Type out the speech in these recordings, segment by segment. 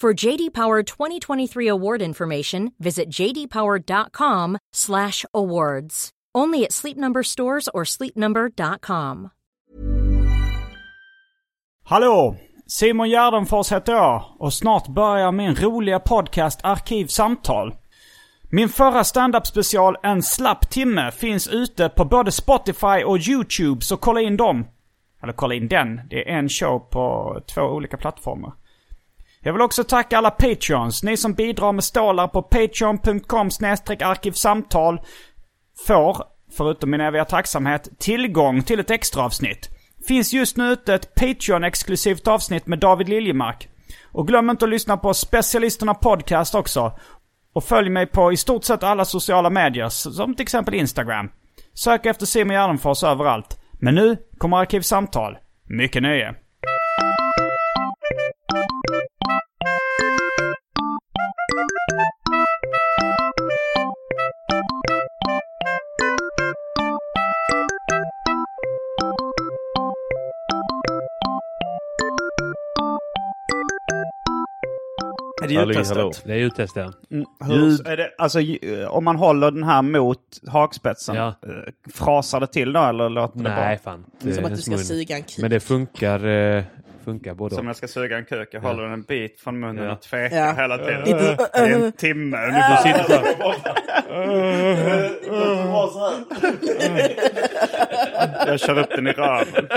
For JD Power 2023 award information, visit jdpower.com/awards. Only at Sleep Number stores or sleepnumber.com. Hallå! Simon Gärdenfors heter jag och snart börjar min roliga podcast Arkivsamtal. Min förra standup special En slapp timme finns ute på både Spotify och YouTube, så kolla in dem. Eller kolla in den. Det är en show på två olika plattformar. Jag vill också tacka alla Patreons. Ni som bidrar med stålar på patreon.com arkivsamtal får, förutom min eviga tacksamhet, tillgång till ett extra avsnitt. Finns just nu ute ett Patreon-exklusivt avsnitt med David Liljemark. Och glöm inte att lyssna på Specialisterna Podcast också. Och följ mig på i stort sett alla sociala medier, som till exempel Instagram. Sök efter Simon Gärdenfors överallt. Men nu kommer Arkivsamtal. Mycket nöje. Är det ljudtestet? hallå. Det är ljudtest ja. Mm, hur, är det, alltså, om man håller den här mot hakspetsen, Ja. eh, frasar det till då eller låter det Nej bara? fan. Som att du ska mun. suga en kuk. Men det funkar, eh, funkar både Som jag ska suga en kuk, jag håller den en bit från munnen Ja. och tvekar Ja. hela tiden. Det är en timme ungefär. Sitter så här. Jag kör upp den i röven.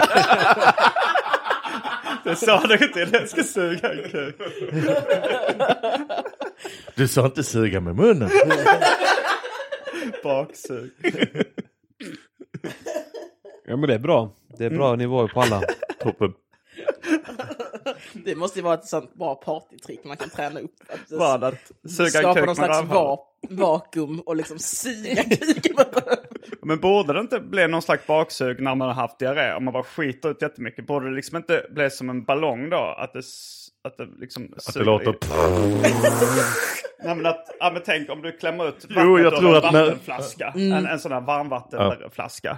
Det sa du inte, jag ska suga en kuk. Du sa inte suga med munnen. Baksug. Ja men det är bra. Det är bra nivåer på alla. Toppen. Det måste ju vara ett sånt bra partytrick man kan träna upp. Vad? Att suga skapa någon slags va vakuum och liksom suga kuken. Men borde det inte bli någon slags baksug när man har haft diarré? Om man bara skiter ut jättemycket. Borde det liksom inte bli som en ballong då? Att det, att det liksom Att det låter... Nej, men att, ja, men tänk om du klämmer ut vattnet Jo, jag tror en att när- vattenflaska. En, en sån här varmvattenflaska.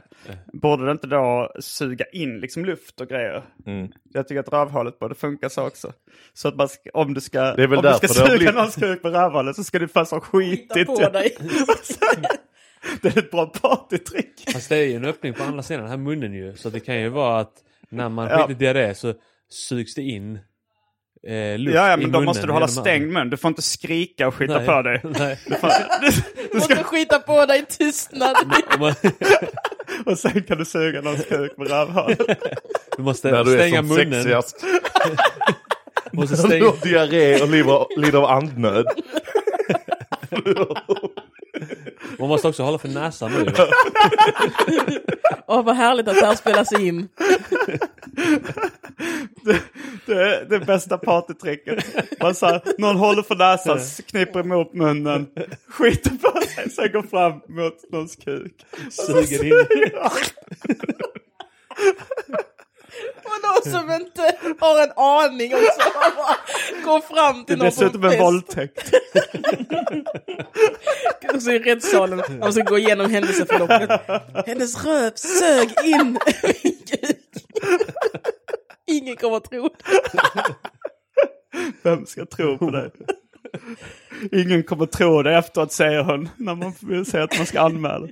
Borde det inte då suga in liksom luft och grejer? Mm. Jag tycker att rövhålet borde funka så också. Så att man ska, om du ska, om du ska suga blivit- någons kuk med rövhålet så ska du först ha skitit. På dig. Det är ett bra partytrick. Fast det är ju en öppning på andra sidan, den här munnen ju. Så det kan ju vara att när man Ja. skiter diarré så sugs det in eh, luft Ja, ja, i men då måste du hålla stängd mun. Du får inte skrika och skita Nej. på dig. Nej. Du måste skita på dig i tystnad. Och sen kan du suga någons kuk med rövhål. Du måste När du är stänga som munnen. sexigast. Måste När du stänga, har diarré och lider, lider av andnöd. man måste också hålla för näsan nu. Åh, vad härligt att det här spelas in. Det är det bästa partytricket. Man så här, någon håller för näsan, kniper emot munnen, skiter på sig, sen går fram mot någons kuk. Suger in. Och någon som inte har en aning. Han bara Går fram Det är till någon dessutom på en fest. våldtäkt. Och så i rättssalen. Man ska gå igenom händelseförloppet. Hennes röv sög in min kuk. Ingen kommer att tro det. Vem ska tro på det? Ingen kommer tro det efteråt säger hon. När man vill säga att man ska anmäla.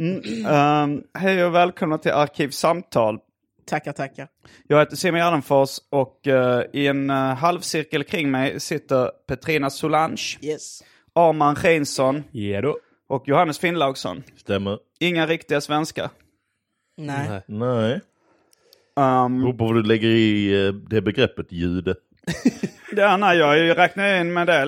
Mm, ehm, hej och välkomna till Arkivsamtal. Tackar, tackar. Jag heter Simon Gärdenfors och eh, i en uh, halvcirkel kring mig sitter Petrina Solange, Yes. Arman Reinsson då. och Johannes Finnlaugsson. Stämmer. Inga riktiga svenskar. Nej. Nej. Um, Beror på vad du lägger i eh, det begreppet jude. ja, nej, jag räknar in med det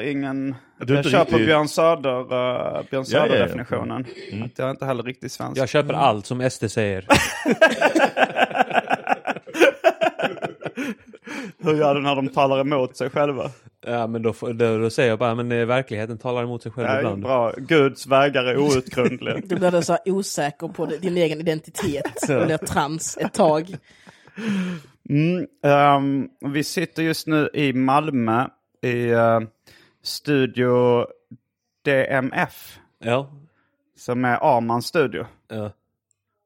ingen... Du är jag inte kör på riktigt- Björn Söder, uh, Björn Ja, ja, ja. Söder-definitionen. Att jag är inte heller riktigt svensk. Jag köper allt som SD säger. Hur gör du när de talar emot sig själva? Ja men då, då, då säger jag bara, men eh, verkligheten talar emot sig själv är ibland. bra. Guds vägar är outgrundliga. Du blir så osäker på din egen identitet. Du blir trans ett tag. Mm, ehm, vi sitter just nu i Malmö i eh, Studio DMF. Ja. Som är Armans studio. ja.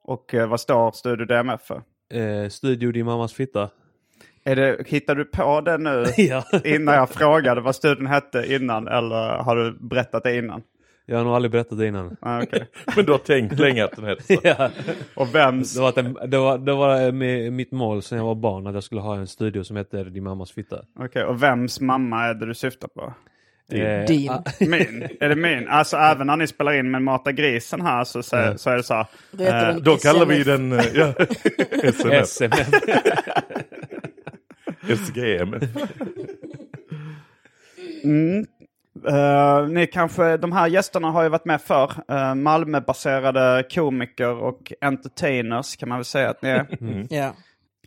Och eh, vad står Studio DMF för? Eh, studio din mammas fitta. Är det, hittar du på det nu Ja. innan jag frågade vad studion hette innan? Eller har du berättat det innan? Jag har nog aldrig berättat det innan. Ah, okej. Men du har tänkt länge att den heter så. ja. Och vems? Det var, att en, det var, det var eh, med mitt mål sen jag var barn att jag skulle ha en studio som heter Din mammas fitta. Okej, och vems mamma är det du syftar på? Eh, Din. ah, Min? Är det min? Alltså även när ni spelar in med Mata grisen här så, så, så är det så här. Eh, Då kallar vi den eh, ja, SMF. SMF. SGM. Eh, ni kanske, de här gästerna har ju varit med förr. Uh, Malmöbaserade komiker och entertainers kan man väl säga att ni är. Ja.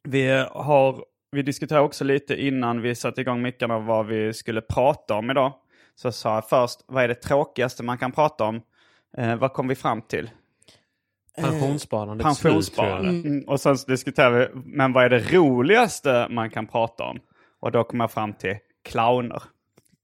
Vi, har, vi diskuterade också lite innan vi satte igång mickarna vad vi skulle prata om idag. Så sa jag först, vad är det tråkigaste man kan prata om? Uh, vad kom vi fram till? Pensionssparandet Pensionssparande. slut, tror jag. Mm. Och sen så diskuterade vi, men vad är det roligaste man kan prata om? Och då kom jag fram till clowner.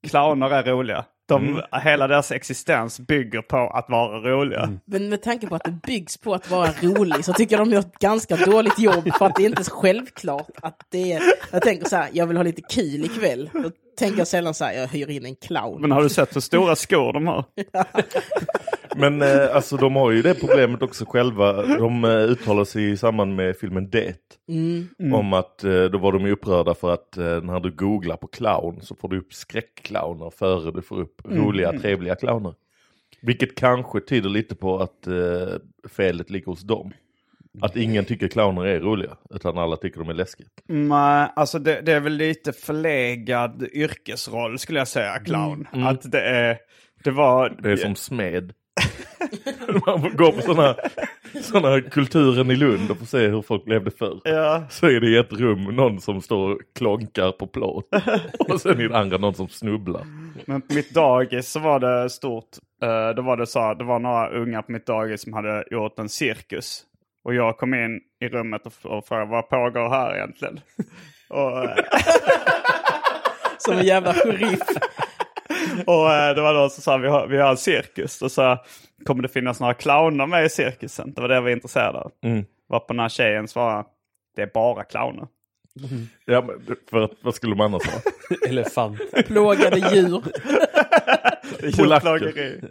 Clowner är roliga. De, Hela deras existens bygger på att vara roliga. Men med tanke på att det byggs på att vara rolig så tycker jag de gör ett ganska dåligt jobb för att det är inte självklart att det är... Jag tänker så här, jag vill ha lite kul ikväll. Då tänker sällan så här, jag hyr in en clown. Men har du sett hur stora skor de har? Men eh, alltså de har ju det problemet också själva. De eh, uttalar sig i samband med filmen Det. Om att eh, då var de upprörda för att eh, när du googlar på clown så får du upp skräckclowner före du får upp roliga trevliga clowner. Vilket kanske tyder lite på att eh, felet ligger hos dem. Att ingen tycker clowner är roliga, utan alla tycker de är läskiga. Nej, alltså det, det är väl lite förlegad yrkesroll skulle jag säga, clown. Att det är, det var... Det är som smed. Man får gå på sådana, sådana kulturen i Lund och får se hur folk levde förr. Ja. Så är det i ett rum någon som står och klonkar på plåt. Och sen i det andra någon som snubblar. Men på mitt dagis så var det stort. Eh, då var det så här, det var några unga på mitt dagis som hade gjort en cirkus. Och jag kom in i rummet och, och frågade vad pågår här egentligen? och, eh, Som en jävla sheriff. och eh, det var då som sa vi har, vi har en cirkus. Och så kommer det finnas några clowner med i cirkusen. Det var det jag var intresserad av. Mm. Varpå den här tjejen svarade, det är bara clowner. Ja, men för vad skulle de annars ha? Elefant. Plågade djur. Polacker. Djurplågeri.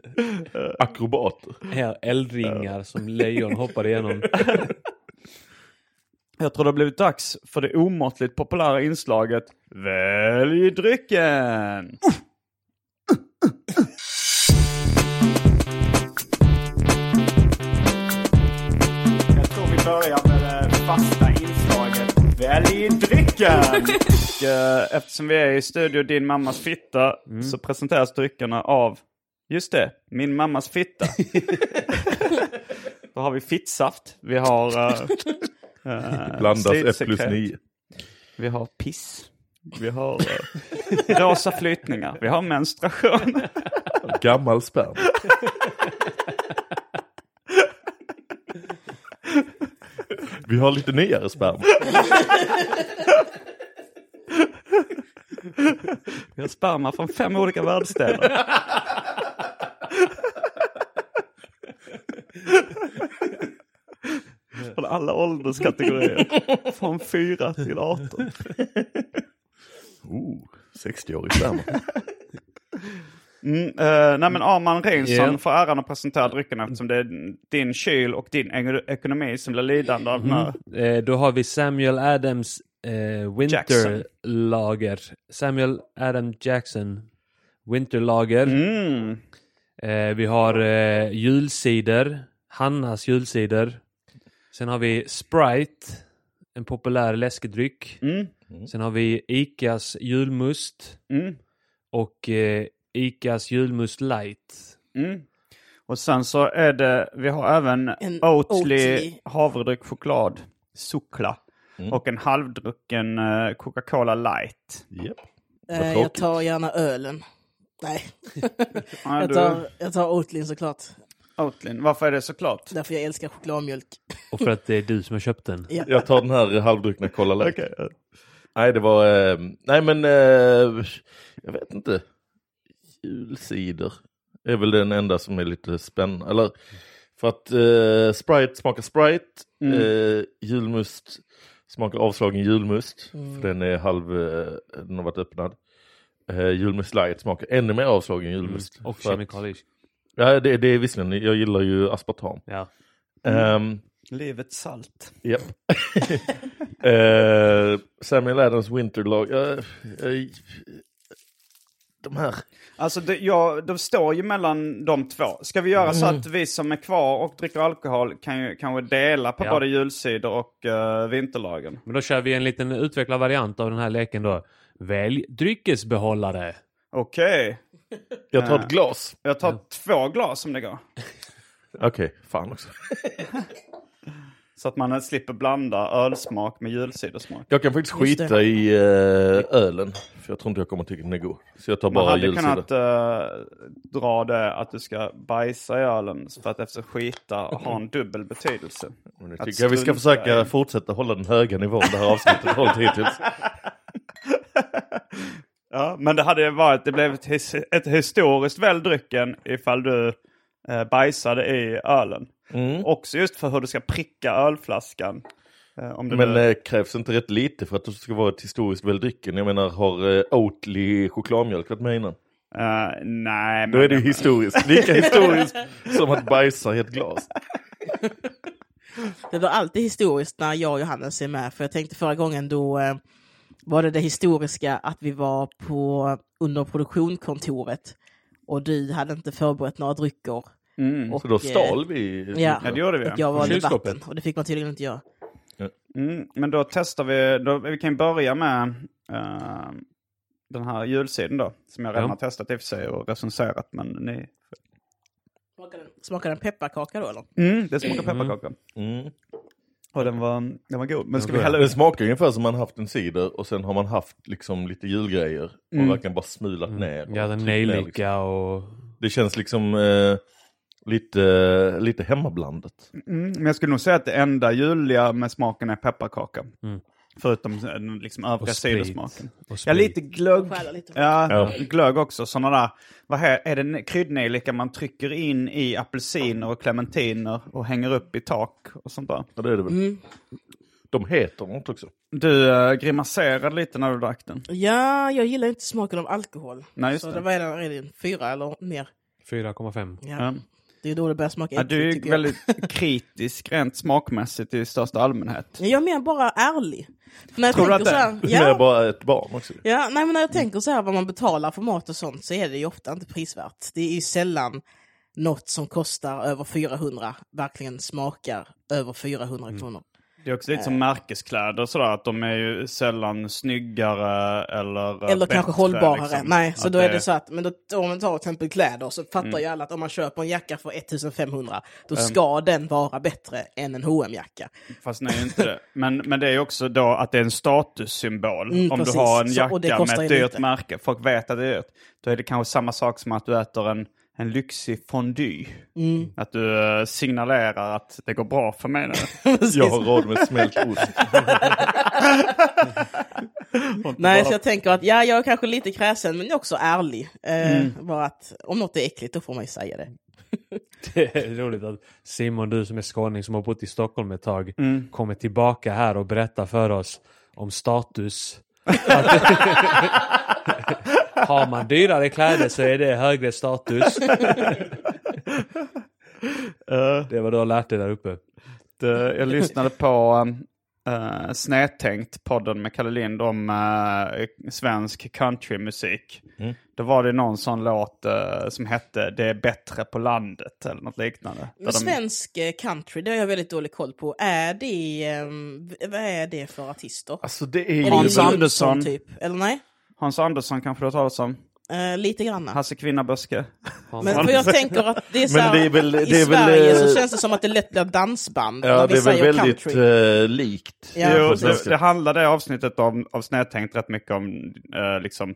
Akrobater. Här, eldringar som lejon hoppar igenom. Jag tror det har blivit dags för det omåttligt populära inslaget Välj drycken! Jag tror vi börjar med det fasta inslaget Välj drycken! Och, eh, eftersom vi är i studio Din mammas fitta så presenteras dryckerna av, just det, Min mammas fitta. Då har vi fittsaft, vi har uh, Blandas 1 plus Stridsekret. 9. Vi har piss. Vi har eh, rosa flytningar. Vi har menstruation. Gammal sperma. Vi har lite nyare sperma. Vi har sperma från fem olika världsdelar. Från alla ålderskategorier. Från 4 till 18. Oh, 60-årig sperma. Mm, eh, nej men Arman Reinsson Ja. får äran att presentera drycken eftersom det är din kyl och din ekonomi som blir lidande av den här. Eh, då har vi Samuel Adams eh, Jackson. Winterlager. Samuel Adam Jackson Winterlager. Mm. Eh, vi har eh, julcider. Hannas julcider. Sen har vi Sprite. En populär läskedryck. Mm. Sen har vi Icas julmust. Mm. Och eh, Icas julmust light. Mm. Och sen så är det, vi har även En Oatly, Oatly. havredryck, choklad, Sukla och en halvdrucken eh, Coca-Cola light. Japp. Eh, jag tar gärna ölen. Nej, Ja, jag tar, jag tar Oatlyn såklart. Oatly. Varför är det såklart? Därför jag älskar chokladmjölk. Och för att det är du som har köpt den. Ja. Jag tar den här halvdruckna Cola Light. Nej, det var... Eh, nej, men... Eh, jag vet inte. Julcider är väl den enda som är lite spännande. Eller, för att eh, Sprite smakar Sprite. Eh, julmust smakar avslagen julmust. För den är halv... Eh, den har varit öppnad. Eh, julmust light smakar ännu mer avslagen julmust. Och För att- kemikalisk. Ja, det, det är visserligen. Jag gillar ju aspartam. Ja. Ehm, Livets salt. Japp. Eh, Samuel Adams Winterlag. Uh, de här. Alltså det, ja, de står ju mellan de två. Ska vi göra så att vi som är kvar och dricker alkohol kan ju kanske dela på Ja. både julcider och uh, vinterlagen? Men då kör vi en liten utvecklad variant av den här leken då. Välj dryckesbehållare. Okej. Jag tar ett glas. Jag tar två glas om det går. Okej, fan också. Så att man slipper blanda ölsmak med julcidersmak. Jag kan faktiskt Just det. skita i eh, ölen. För jag tror inte jag kommer tycka den är god. Så jag tar Man bara hade julcider. kunnat eh, dra det att du ska bajsa i ölen för att efter skita ha en dubbel betydelse. Men jag att tycker jag vi ska försöka i- fortsätta hålla den höga nivån det här avsnittet hållit hittills. Ja, men det hade varit, det blev ett, his, ett historiskt väl drycken ifall du eh, bajsade i ölen. Mm. Också just för hur du ska pricka ölflaskan. Eh, om du Men nu- eh, krävs inte rätt lite för att det ska vara ett historiskt väl drycken? Jag menar, har eh, Oatly chokladmjölk varit med innan? eh, nej, men... Då är det ju historiskt. Lika historiskt som att bajsa i ett glas. Det blir alltid historiskt när jag och Johannes är med. För jag tänkte förra gången då eh, var det det historiska att vi var på under produktionkontoret och du hade inte förberett några drycker. Mm. Och, Så då eh, stal vi. Ja, Ja, det gjorde vi. och jag var i debatten och det fick man tydligen inte göra. Mm, men då testar vi, då, vi kan ju börja med eh, den här julsidan då. Som jag redan Ja. har testat i och för sig och recenserat. Men ni... Smakar den, smakar den pepparkaka då eller? Mm, det smakar pepparkaka. Mm. Och den var, den var god. Men ska vi hälla Det upp? smakar ungefär som man haft en cider och sen har man haft liksom lite julgrejer och verkligen bara smulat ner. och Ja, den ner, liksom. nejlika och... Det känns liksom eh, lite, lite hemmablandat. Mm, men jag skulle nog säga att det enda juliga med smaken är pepparkaka. Mm. Förutom eh, liksom övriga. Och Ja, lite glögg. Lite. Ja, Ja. glögg också. Sådana där, vad här, är det kryddnejlika man trycker in i apelsiner och clementiner och hänger upp i tak och sånt där. Ja, det är det väl. Mm. De heter något också. Du äh, grimaserade lite när du drack den. Ja, jag gillar inte smaken av alkohol. Nej, just så det. det var redan, redan fyra eller mer. 4,5. Ja. Ja. Det är då det börjar smaka Ja, äckligt, du är väldigt kritisk rent smakmässigt i största allmänhet. Jag mer bara ärlig. För när jag Tror du tänker att så det- här, Du är ja, bara ett barn också. ja, nej, men när jag tänker så här vad man betalar för mat och sånt så är det ju ofta inte prisvärt. Det är ju sällan något som kostar över 400 verkligen smakar över 400 Mm. kronor. Det är också lite som märkeskläder sådär, att de är ju sällan snyggare eller eh, Eller kanske bättre, hållbarare. liksom. Nej, så Att då är det så att, men då, om man tar till exempel kläder så fattar Mm. ju alla att om man köper en jacka för 1500 då ska den vara bättre än en hm jacka Fast nej, inte det. Men, men det är ju också då att det är en statussymbol. Mm, Om precis. du har en Så- jacka med kostar ett dyrt lite. märke, folk vet att det är dyrt. Då är det kanske samma sak som att du äter en, en lyxig fondue. Mm. Att du eh, signalerar att det går bra för mig nu. Jag har råd med smält ost. Nej, så jag tänker att ja, jag är kanske lite kräsen men jag är också ärlig. Eh, Mm. Bara att om något är äckligt då får man ju säga det. Det är roligt att Simon, du som är skåning som har bott i Stockholm ett tag, Mm. kommer tillbaka här och berättar för oss om status. Har man dyrare kläder så är det högre status. det var då jag lärt dig där uppe. Det, jag lyssnade på uh, Snedtänkt, podden med Kalle Lind om uh, svensk countrymusik. Mm. Då var det någon sån låt uh, som hette Det är bättre på landet eller något liknande. Men de- svensk eh, country, det har jag väldigt dålig koll på. Är det, ehm, vad är det för artister? Alltså det är Är ju... det Hans Andersson. Typ? Eller nej? Hans Andersson kanske du har talat om. Eh, lite grann. Hasse Kvinnaböske. Men för jag tänker att det är så här, det är väl- i det är väl, Sverige eh, så känns det som att det lätt blir dansband Ja, när det är väl väldigt eh, likt. Ja, jo, det, det handlade avsnittet om, av Snedtänkt rätt mycket om eh, liksom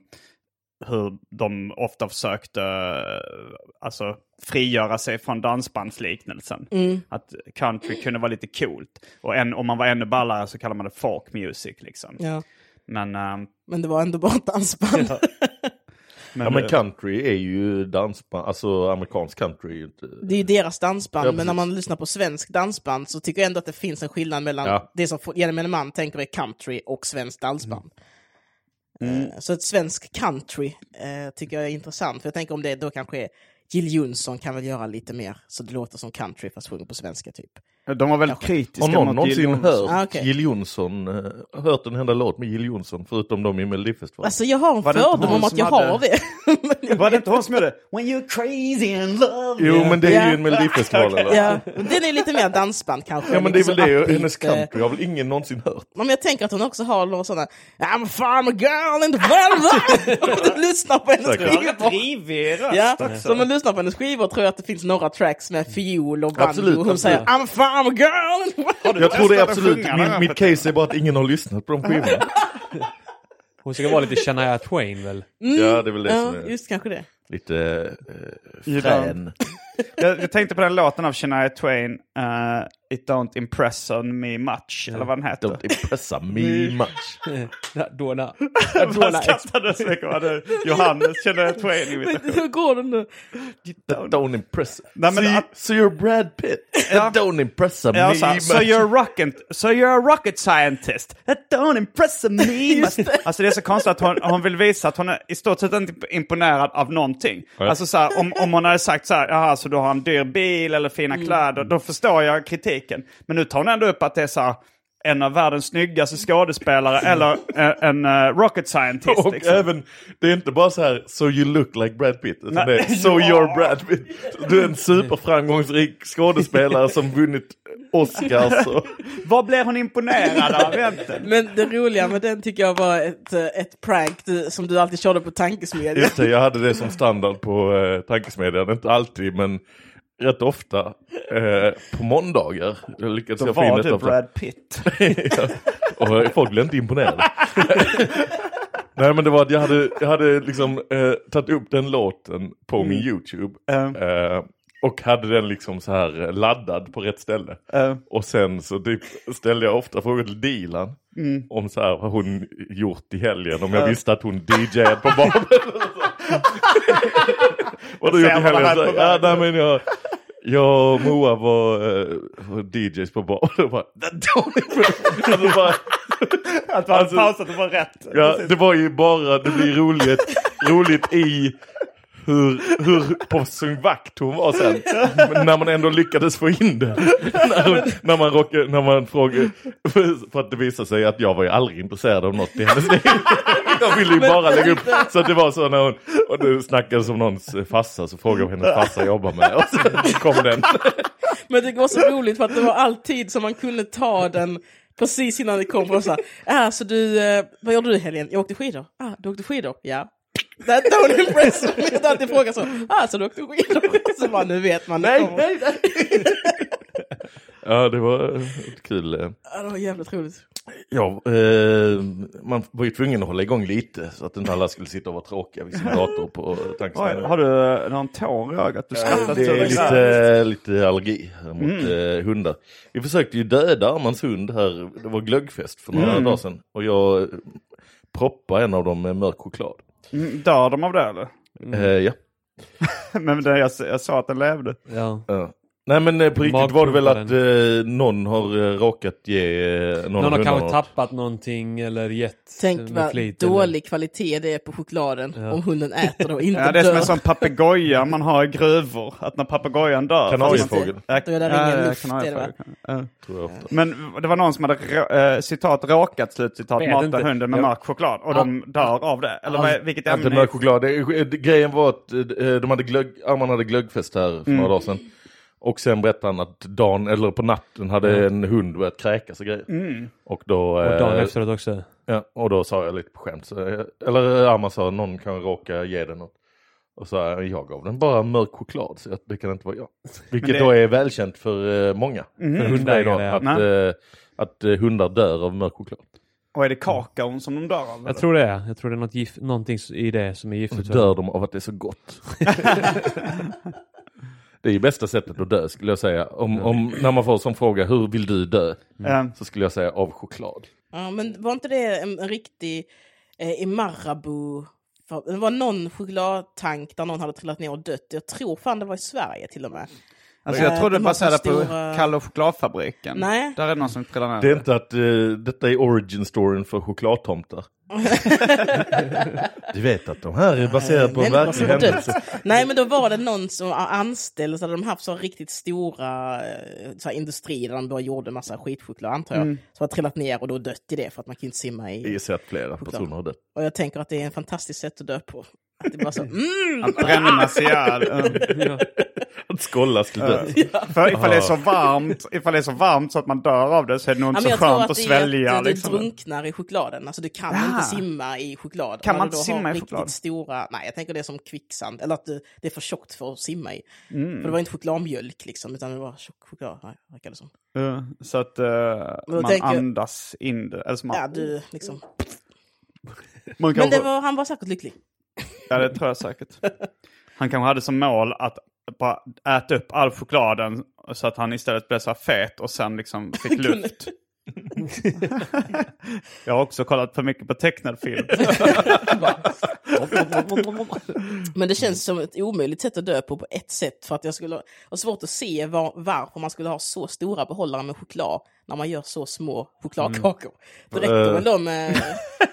hur de ofta försökte eh, alltså, frigöra sig från dansbandsliknelsen. Mm. Att country kunde vara lite coolt. Och en, om man var ännu ballare så kallar man det folk music. Liksom. Ja. Men, eh, Men det var ändå bara ett dansband. men, Ja men country är ju dansband, alltså amerikansk country. Det är ju deras dansband, Ja, men när man lyssnar på svensk dansband så tycker jag ändå att det finns en skillnad mellan Ja. det som gemene man tänker är country och svensk dansband. Mm. Eh, Så ett svensk country eh, tycker jag är intressant, för jag tänker om det då kanske är Jill Johnson kan väl göra lite mer så det låter som country fast sjunger på svenska typ. De var väldigt kritiska Har någon mot Jill någonsin Johnson. hört Ah, okej. Jill Johnson, eh, hört en enda låt med Jill Johnson förutom de i Melodifestivalen? Alltså jag har en fördom om att jag hade- har det. Jag Var det inte hon som gjorde When you're crazy in love? Jo men det är Ja. ju en Melodifestival eller? Ja, den är lite mer dansband kanske. Ja men det är väl det, upbeat, hennes eh, country har väl ingen någonsin hört? Men jag tänker att hon också har några sådana I'm a farmer girl in the world. Om du lyssnar på hennes skivor. Ja, så om man lyssnar på hennes skivor tror jag att det finns några tracks med fiol och banjo. Absolut, och hon absolut. säger I'm a farmer girl in the world. Jag tror det är absolut, min, mitt case är bara att ingen har lyssnat på de skivorna. Hon ska vara lite Shania Twain väl? Ja det är väl det Ja, som är just kanske det. Lite eh, frän. jag, jag tänkte på den låten av Shania Twain, eh, It Don't Impress on Me Much, eller vad den heter. Don't impressa me much. Dona. Jag skrattade så mycket. Det- Johannes Shania Twain-imitation. Hur går den nu? Don't impress. Nej, men so, you, so you're Brad Pitt. That don't impressa Ja, me much. so, you're a rocket, so you're a rocket scientist. That don't impress me. much. Alltså det är så konstigt att hon, hon vill visa att hon är i stort sett inte imponerad av någonting. Ja. Alltså så här, om, om hon hade sagt så här, jaha, så du har en dyr bil eller fina kläder, då förstår jag kritiken. Men nu tar hon ändå upp att det är så här, en av världens snyggaste skådespelare eller eh, en eh, rocket scientist. Och liksom. även, det är inte bara så här, so you look like Brad Pitt. Utan Nej. det är, so you're Brad Pitt. Du är en superframgångsrik skådespelare som vunnit Oscars. Och, Vad blir hon imponerad av egentligen? Men det roliga med den tycker jag var ett, eh, ett prank du, som du alltid körde på tankesmedjan. just det, jag hade det som standard på eh, Tankesmedjan. Inte alltid, men rätt ofta. Eh, på måndagar. Jag Då jag få in var du. Brad Pitt. Och folk blev inte imponerade. Nej men det var att jag hade, jag hade liksom eh, tagit upp den låten på min YouTube. Mm. Eh, och hade den liksom så här eh, laddad på rätt ställe. Eh, Och sen så typ ställde jag ofta frågor till Dilan. Mm. Om så här vad hon gjort i helgen. Om jag visste att hon DJade på Babel. Vad du gjort i helgen? Så, ja, nej, men jag, jag och Moa var, eh, var DJs på Babel. Och bara, alltså bara, att hade Alltså- pausat och var rätt. Ja, det var ju bara, det blir roligt, roligt i hur, hur på sin vakt hon var sen. Men när man ändå lyckades få in det. När, när man råkade, när man frågade, för att det visade sig att jag var ju aldrig intresserad av något i hennes liv. Jag ville ju bara lägga upp, så att det var så när hon, och det snackades om någons farsa så frågade jag vad hennes farsa jobbar med. Och så kom den. Men det var så roligt för att det var alltid som man kunde ta den precis innan det kom. Och så här, ah, så du, eh, vad gjorde du i helgen? Jag åkte skidor. Ah, du åkte skidor? Ja. That don't impress me. Jag alltid frågar så. Ah, så du åkte skidor? Så bara, nu vet man. det Nej, nej, nej. Ja, det var kul. eh. Ja, det var jävligt roligt. Ja, eh, man var ju tvungen att hålla igång lite så att inte alla skulle sitta och vara tråkiga vid sin dator på tankesmedjan. har du eh, någon tår i ögat? Du skrattar Det så är det lite, lite allergi mot eh, hundar. Vi försökte ju döda Armans hund här, det var glöggfest för några dagar sedan. Och jag eh, proppade en av dem med mörk choklad. Mm, Dör de av det eller? Eh, ja. Men det, jag, jag sa att den levde. Ja. Ja. Nej men eh, på riktigt var det väl att eh, någon har eh, råkat ge eh, någon, Någon har kanske något. tappat någonting eller gett Tänk vad flit. dålig kvalitet det är på chokladen Ja. om hunden äter det och inte Ja, det är som dör. en sån papegoja man har i gruvor. Att när papegojan dör... Kanariefågel. Ja, Då är det ingen luft, är det Ja. Men det var någon som hade rå- eh, citat råkat slutcitat mata inte. hunden med Ja. mörk choklad och de dör av det. Eller vad- vilket Inte ämne? mörk choklad. Det, grejen var att de hade glögg, Arman hade glöggfest här för Mm. några dagar sedan. Och sen berättade han att dagen, eller på natten, hade en hund börjat kräkas och grejer. Mm. Och då... Och dagen eh, efteråt också. Ja, och då sa jag lite på skämt, så, eh, eller Arman sa någon kan råka ge den något. Och så jag, jag gav den bara mörk choklad, så att det kan inte vara jag. Vilket det- då är välkänt för eh, många. För hundägare hundägare, ja. att, eh, att eh, hundar dör av mörk choklad. Och är det kakaon som de dör av? eller? Jag tror det är. Jag tror det är något gift, någonting i det som är Och giftigt. för dem. dör de av att det är så gott. det är ju bästa sättet att dö skulle jag säga. Om, om, när man får som fråga, hur vill du dö? Eh, Så skulle jag säga av choklad. Ja, men var inte det en, en riktig eh, i Marabou? För, det var någon chokladtank där någon hade trillat ner och dött. Jag tror fan det var i Sverige till och med. Alltså jag Eh, trodde de det har så baserade på stora- Kalle och chokladfabriken. Nej. Där är det någon som trillar ner. Det är inte att eh, detta är origin storyn för chokladtomtar. du vet att de här är baserade på en verklig har händelse. Nej men då var det någon som anställd så hade de haft så riktigt stora eh, så här, industrier där de då gjorde massa skitchoklad antar jag. Som har trillat ner och då dött i det för att man kan inte simma Jag i. gissar att flera personer har dött. Och jag tänker att det är en fantastiskt sätt att dö på. Att det bara så, mm! Att brännas ihjäl. Att skållas till döds. För ifall det är så varmt, ifall det är så varmt så att man dör av det så är det nog Ja, inte men jag så tror skönt att att det är svälja. att du liksom. drunknar i chokladen. Alltså du kan Ja. inte simma i choklad. Kan man inte simma i choklad? stora, nej jag tänker det är som kvicksand. Eller att det, det är för tjockt för att simma i. Mm. För det var inte chokladmjölk liksom, utan det var tjock choklad, verkar det som. Ja, så att Men då man tänker jag- andas in det. Eller så man, Ja, du liksom. man Men kanske, det var, han var säkert lycklig. Ja, det tror jag säkert. Han kanske hade som mål att bara äta upp all chokladen så att han istället blev så här fet och sen liksom fick luft. jag har också kollat för mycket på tecknad film. Men det känns som ett omöjligt sätt att dö på, på ett sätt. För att jag skulle ha svårt att se var, varför man skulle ha så stora behållare med choklad när man gör så små chokladkakor. Det räcker Eh. väl då med...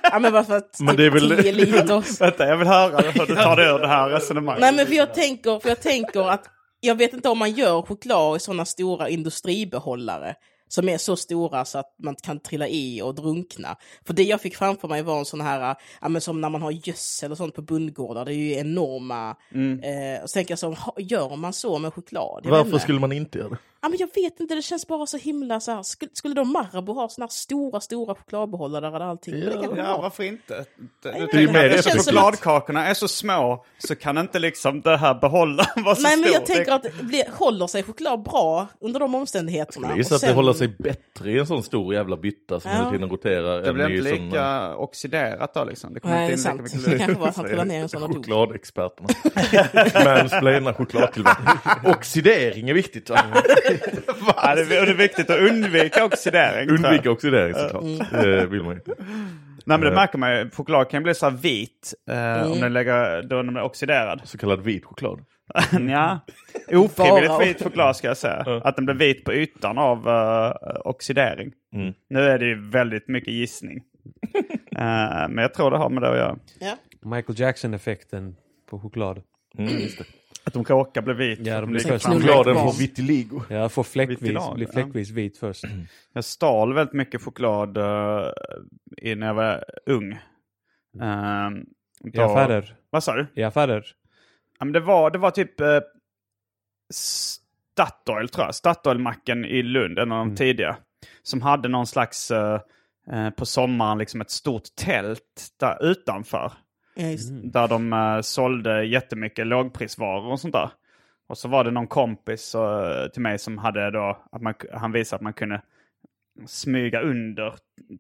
ja men varför att Men det är väl- 10 liter Vänta, jag vill höra hur du tar det ur det här resonemanget. Nej men för jag tänker, för jag tänker att jag vet inte om man gör choklad i sådana stora industribehållare som är så stora så att man kan trilla i och drunkna. För det jag fick framför mig var en sån här, ja men som när man har gödsel och sånt på bondgårdar, det är ju enorma, eh, och så tänker jag så, gör man så med choklad? Jag Varför skulle man inte göra det? Ja men jag vet inte, det känns bara så himla så här, skulle, skulle då Marabou ha såna här stora, stora chokladbehållare där allting? Men det kan Ja, ha. varför inte? Det, jag det, vet är ju inte. mer Det det som Chokladkakorna är så små så kan inte liksom det här behållaren vara så Nej men stor. jag tänker Det- att det blir, håller sig choklad bra under de omständigheterna? Jag gissar att det sen- håller sig bättre i en sån stor jävla bytta som Ja. hela tiden roterar. det blir inte lika oxiderat då liksom. Det kommer Nej, det är inte in sant. lika mycket Det kanske var att han trillade ner en sån och dog. Chokladexperterna. Mansplainar chokladtillverkning. Oxidering är viktigt? Ja, det, är, är viktigt att undvika oxidering. Undvika oxidering såklart. Mm. Det vill man inte. Nej men det märker man ju. Choklad kan bli så här vit eh, Mm. om den lägger, då den blir oxiderad. Så kallad vit choklad. ja. Ofrivilligt vit choklad ska jag säga. Att den blir vit på ytan av eh, oxidering. Mm. Nu är det ju väldigt mycket gissning. Eh, men jag tror det har med det att göra. Ja. Michael Jackson-effekten på choklad. Mm, just det. Att de råkar bli vit. Ja, de blir först. Chokladen får vitiligo. Ja, får fläckvis, blir ja. fläckvis vit först. Jag stal väldigt mycket choklad uh, när jag var ung. Uh, I affärer. Vad sa du? I affärer. Ja, men det, var, det var typ uh, Statoil tror jag. Statoil-macken i Lund, en av de tidiga. Som hade någon slags, eh, eh, på sommaren, liksom ett stort tält där utanför. Det. Där de uh, sålde jättemycket lågprisvaror och sånt där. Och så var det någon kompis eh, till mig som hade då, att man, han visade att man kunde smyga under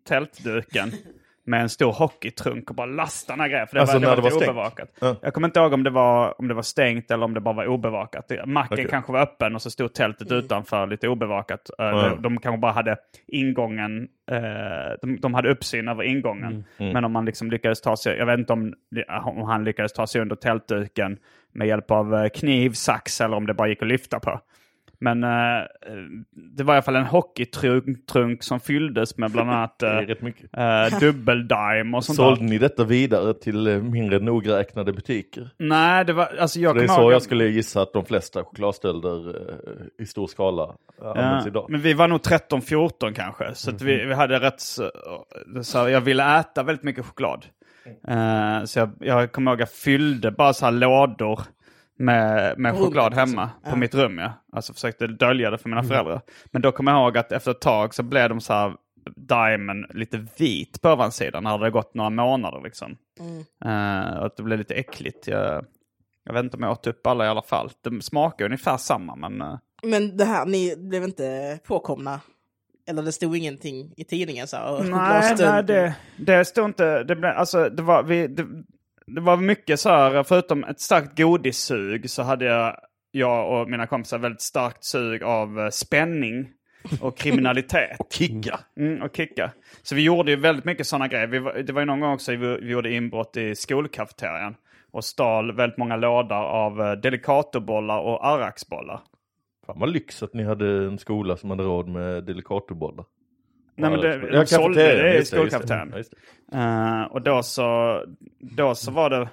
tältduken med en stor hockeytrunk och bara lasta den här grejen. För det Alltså, var, det var, det var stängt? obevakat. Ja. Jag kommer inte ihåg om det, var, om det var stängt eller om det bara var obevakat. Macken Okej. kanske var öppen och så stod tältet utanför lite obevakat. Ja. De, de kanske bara hade ingången, eh, de, de hade uppsyn över ingången. Mm. Men om man liksom lyckades ta sig, jag vet inte om, om han lyckades ta sig under tältduken med hjälp av eh, kniv, sax eller om det bara gick att lyfta på. Men eh, det var i alla fall en hockeytrunk som fylldes med bland annat eh, eh, dubbeldime och sånt Sålde där. ni detta vidare till eh, mindre nogräknade butiker? Nej, det var, alltså jag Det är så ihåg jag skulle gissa att de flesta chokladstölder eh, i stor skala eh, används Ja, idag. men vi var nog 13-14 kanske. Så att vi, vi hade rätt... Så, så jag ville äta väldigt mycket choklad. Eh, så jag, jag kommer ihåg att jag fyllde bara så här lådor med, med choklad hemma på mitt rum. Ja. Alltså försökte dölja det för mina föräldrar. Men då kommer jag ihåg att efter ett tag så blev de så här diamond lite vit på ovansidan när det hade gått några månader liksom. Eh, och att det blev lite äckligt. Jag, jag vet inte om jag åt upp alla i alla fall. De smakar ungefär samma men... eh, Men det här, ni blev inte påkomna? Eller det stod ingenting i tidningen så här? och Nej, nej det, det stod inte... Det, blev, alltså, det, var, vi, det, det var mycket så här, förutom ett starkt godissug så hade jag, jag och mina kompisar väldigt starkt sug av eh, spänning och kriminalitet. och Kicka! Mm, och kicka. Så vi gjorde ju väldigt mycket sådana grejer. Vi, det var ju någon gång också vi, vi gjorde inbrott i skolkafeterian och stal väldigt många lådor av eh, delicatobollar och arraksbollar. Fan vad lyx att ni hade en skola som hade råd med delicatobollar. Nej, men det, de sålde det i det. Eh, och då så, då så var det,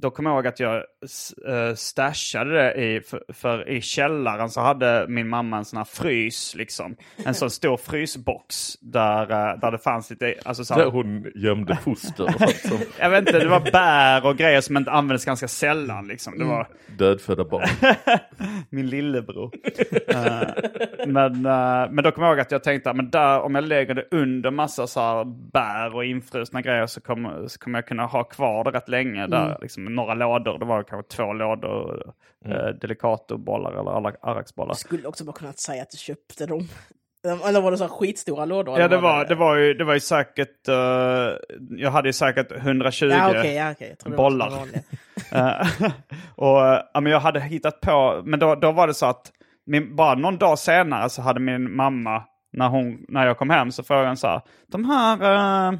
då kommer jag ihåg att jag uh, stashade det i, för, för i källaren så hade min mamma en sån här frys liksom. En sån stor frysbox där, eh, där det fanns lite, alltså så här, Där hon gömde foster och sånt som jag vet inte, det var bär och grejer som inte användes ganska sällan liksom. Det var dödfödda barn. min lillebror. Eh, men, eh, men då kommer jag ihåg att jag tänkte, men där, om jag lägger det under massa så bär och infrusna grejer så kommer, så kommer jag kunna ha kvar det rätt länge. Där, liksom, några lådor, det var kanske två lådor, mm. delicatobollar eller. Du skulle också bara kunnat säga att du köpte dem. Eller var det så här skitstora lådor? Ja, det var, det var ju, det var ju säkert, eh, jag hade ju säkert 120 Ja, okej, ja, okej. Jag bollar. Eh, och eh, ja, men jag hade hittat på, men då, då var det så att min, bara någon dag senare så hade min mamma, när, hon, när jag kom hem så frågade hon så här, de här uh,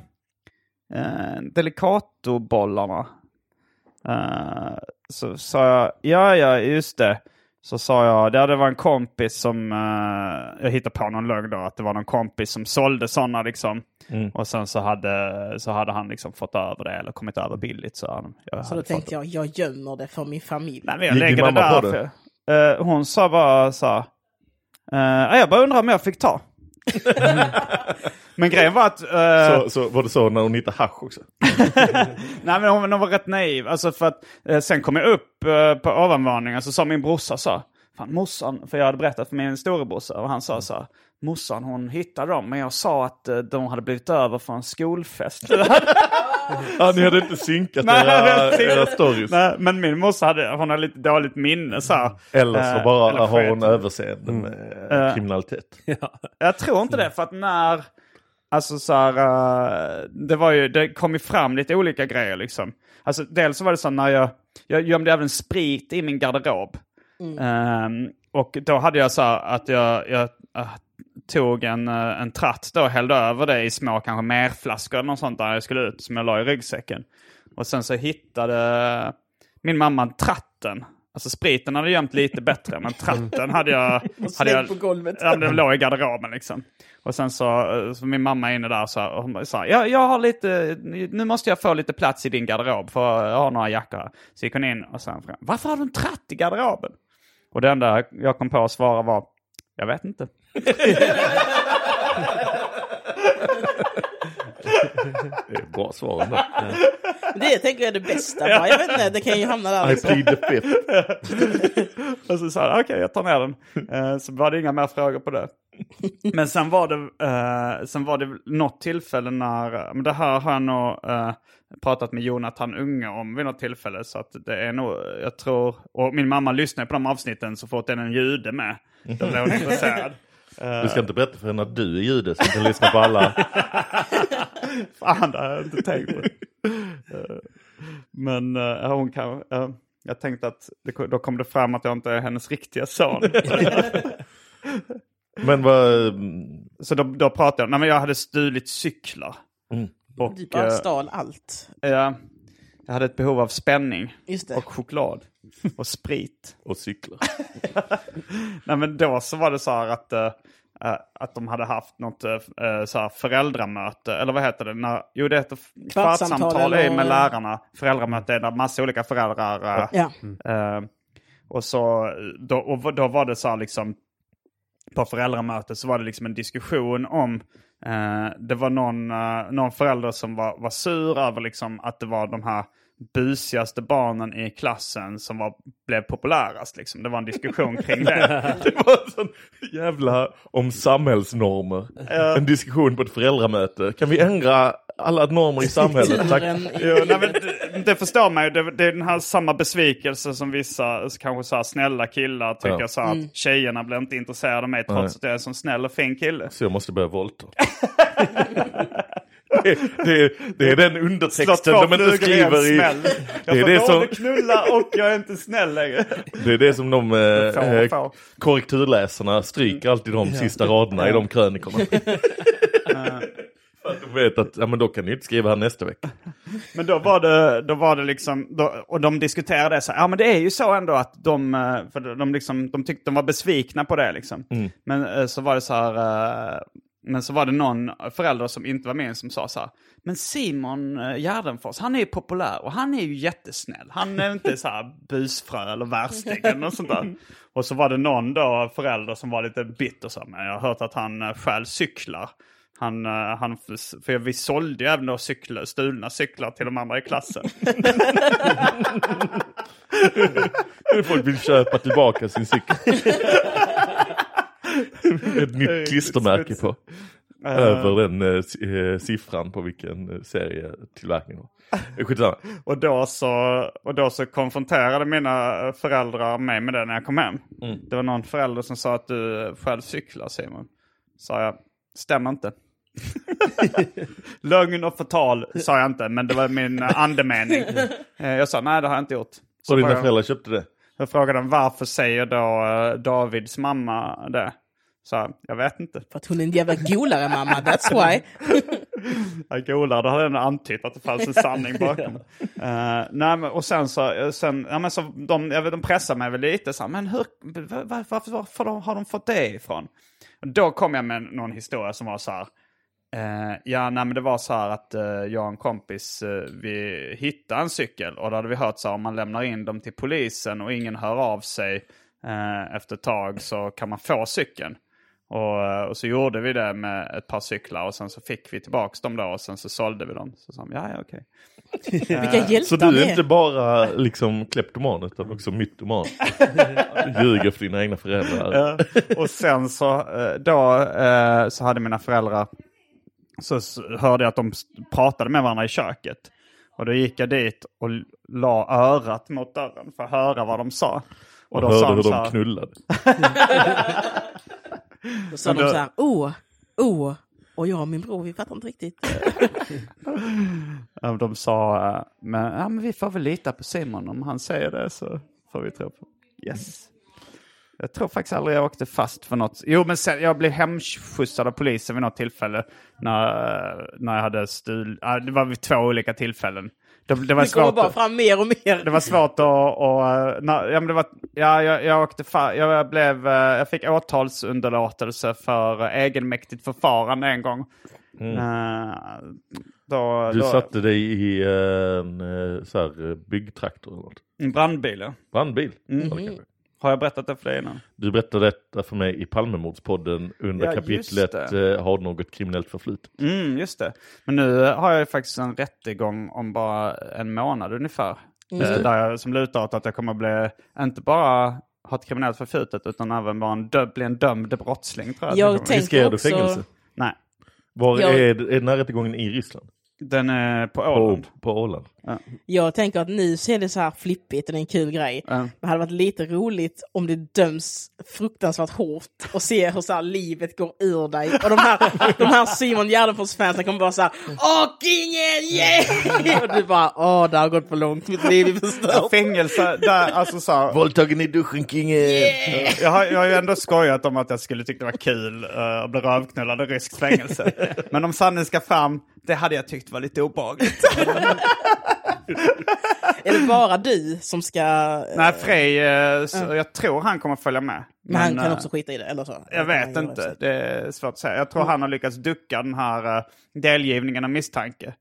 uh, delicatobollarna. Eh, så sa jag, ja ja just det. Så sa jag, ja, det var en kompis som, eh, jag hittade på någon lögn då, att det var någon kompis som sålde sådana liksom. Och sen så hade, så hade han liksom fått över det eller kommit över billigt. Så, han, jag Så då tänkte jag, jag gömmer det för min familj. Nej, men jag lägger det där. på det? För, eh, hon sa bara så här, jag bara undrar om jag fick ta. men grejen var att... eh, Så, så var det så när hon hittade hasch också? Nej men hon, hon var rätt naiv. Alltså för att eh, sen kom jag upp eh, på ovanvåningen så sa min brorsa så. Fan morsan, för jag hade berättat för min storebrorsa och han sa så här. Morsan hon hittade dem men jag sa att de hade blivit över från en skolfest. Ja, ni hade inte synkat Nej, era, era stories. Nej, men min morsa hade, hon hade lite dåligt minne så här. Eller så bara eller har hon överseende med Eh. kriminalitet. Jag tror inte det, för att när... Alltså så här, eh, det var ju, det kom ju fram lite olika grejer liksom. Alltså dels så var det så när jag, jag gömde även sprit i min garderob. Ehm, och då hade jag så här att jag, jag eh, tog en, eh, en tratt då och hällde över det i små kanske merflaskor eller något sånt där jag skulle ut som jag la i ryggsäcken. Och sen så hittade min mamma tratten. Alltså spriten hade jag gömt lite bättre, men tratten hade jag... hade jag på golvet. Ja, den låg i garderoben liksom. Och sen så, så min mamma är inne där så, och hon sa, ja, jag har lite, nu måste jag få lite plats i din garderob för jag har några jackor här. Så gick hon in och sen frågade, varför har du en tratt i garderoben? Och det enda jag kom på att svara var, jag vet inte. Det är ett bra svar ändå. Det tänker jag är det bästa. Bara, jag vet inte, det kan ju hamna där. I plead the fifth. Och så sa jag, okej jag tar ner den. Eh, så var det inga mer frågor på det. Men sen var det, eh, sen var det något tillfälle när, men det här har jag nog eh, pratat med Jonathan Unge om vid något tillfälle. Så att det är nog, jag tror, och min mamma lyssnar på de avsnitten så fort det är en jude med. Då blir hon intresserad. Du ska inte berätta för henne att du är jude så du kan lyssna på alla. Fan, det har jag inte tänkt på. Eh, Men eh, hon kan... eh, jag tänkte att det, då kom det fram att jag inte är hennes riktiga son. Men vad... Så då, då pratade jag, nej men jag hade stulit cyklar. Och Du bara stal allt. ja, jag hade ett behov av spänning Just det. och choklad. Och sprit. Och cyklar. Nej men då så var det så här att, att de hade haft något eh, så här föräldramöte, eller vad heter det? När, jo det heter Kvartssamtal eller- med lärarna. Föräldramöte är där massa olika föräldrar eh, Ja. Eh, och så då, och då var det så här liksom på föräldramötet så var det liksom en diskussion om eh, det var någon, eh, någon förälder som var, var sur över liksom att det var de här busigaste barnen i klassen som var, blev populärast. Liksom. Det var en diskussion kring det. Det var en sån jävla om samhällsnormer. En diskussion på ett föräldramöte. Kan vi ändra alla normer i samhället? Tack. Jo, nej, men det, det förstår man ju. Det, det är den här samma besvikelse som vissa kanske så här, snälla killar tycker Ja. så här, att tjejerna blir inte intresserade av mig trots Nej. att jag är en sån snäll och fin kille. Så jag måste börja våldta. det, det, det är den undertexten de inte skriver i... Jag Det är det som, knulla och jag är inte snäll längre. det är det som de eh, Får, eh, får. korrekturläsarna stryker alltid de sista raderna i de krönikorna. För att de vet att, ja men då kan ni inte skriva här nästa vecka. Men då var det, då var det liksom, då, och de diskuterade så här, ja men det är ju så ändå att de, eh, för de, liksom, de tyckte de var besvikna på det liksom. Men eh, så var det så här, eh, men så var det någon förälder som inte var med som sa så här, men Simon eh, Gärdenfors, han är ju populär och han är ju jättesnäll. Han är inte så här busfrö eller värsting eller något sånt där. Och så var det någon då förälder som var lite bitter så här, men jag har hört att han eh, stjäl cyklar. Han, eh, han, för vi sålde ju även då cyklar, stulna cyklar till de andra i klassen. Folk vill köpa tillbaka sin cykel. Ett nytt klistermärke på. Över den eh, eh, siffran på vilken eh, serie tillverkningen var. Eh, Skitsamma. Och då, så, och då så konfronterade mina föräldrar mig med det när jag kom hem. Det var någon förälder som sa att du själv cyklar Simon. Sa jag, stämmer inte. Lögn och förtal sa jag inte, men det var min andemening. Jag sa nej det har jag inte gjort. Så Och dina föräldrar köpte det? Jag frågade dem varför säger då Davids mamma det? Så jag vet inte. För att hon är en jävla golare mamma, that's why. Jag golade, då hade jag ändå antytt att det fanns en sanning bakom. Eh, nej, men, och sen så, eh, sen, ja, men så de, jag vet, de pressade mig väl lite så här, men hur, var, var, varför, varför har de fått det ifrån? Och då kom jag med någon historia som var så här, eh, ja nej men det var så här att eh, jag och en kompis, vi hittade en cykel och då hade vi hört så här, om man lämnar in dem till polisen och ingen hör av sig efter ett tag så kan man få cykeln. Och, eh, och så gjorde vi det med ett par cyklar och sen så fick vi tillbaks dem då och sen så sålde vi dem. Så sa de, ja ja okej. Vilka hjältar Så du är inte bara liksom kleptoman utan också mytoman? Ljuger för dina egna föräldrar. Och sen så, eh, då, eh, så hade mina föräldrar, så hörde jag att de pratade med varandra i köket. Och då gick jag dit och la örat mot dörren för att höra vad de sa. Och då sa hörde hur så de här- knullade. Då sa Men de då- så här, oh, oh, och jag och min bror, vi fattar inte riktigt. De sa, eh, men, ja, men vi får väl lita på Simon. Om han säger det så får vi tro på. Yes. Jag tror faktiskt aldrig jag åkte fast för något. Jo, men sen, jag blev hemskjutsad av polisen vid något tillfälle. När, när jag hade stul... Det var vid två olika tillfällen. Det, det var Det kommer svårt bara fram mer och mer. det var svårt att... Och, när, ja, men det var, ja, jag, jag åkte fa, jag, blev, eh, jag fick åtalsunderlåtelse för eh, egenmäktigt förfarande en gång. Eh, då, Mm. Du då, satte dig i en eh, så här, eh, byggtraktor eller något. En brandbil, ja. Brandbil. Mm. Har jag berättat det för dig innan? Du berättade detta för mig i Palmemordspodden under Ja, kapitlet eh, Har något kriminellt förflutet. Mm, just det. Men nu har jag ju faktiskt en rättegång om bara en månad ungefär. Eh, där jag, som lutar åt att jag kommer bli, inte bara ha ett kriminellt förflutet, utan även vara en dö, bli en dömd brottsling tror jag. Jag tänker Riskerar du också- fängelse? Nej, Var Jag- är, är den här rättegången i Ryssland? den är på På, Åland. på Åland? Jag tänker att nu ser det så här flippigt och det är en kul grej. Ja. Men det hade varit lite roligt om det döms fruktansvärt hårt och se hur så här livet går ur dig. Och de här, de här Simon Gärdenfors-fansen kommer bara så här Åh kingen, yeah! Och du bara åh det har gått för långt, mitt liv är förstört. Fängelse, där, alltså så här, Våldtagen i duschen kingen! jag, har, jag har ju ändå skojat om att jag skulle tycka det var kul uh, att bli rövknullad i ryskt fängelse. Men om sanningen ska fram, det hade jag tyckt var lite obehagligt. Är det bara du som ska... eh, Nej, Frej, så jag tror han kommer följa med. Men han kan eh, också skita i det, eller så? Jag vet inte. Det är svårt att säga. Jag tror han har lyckats ducka den här uh, delgivningen av misstanke.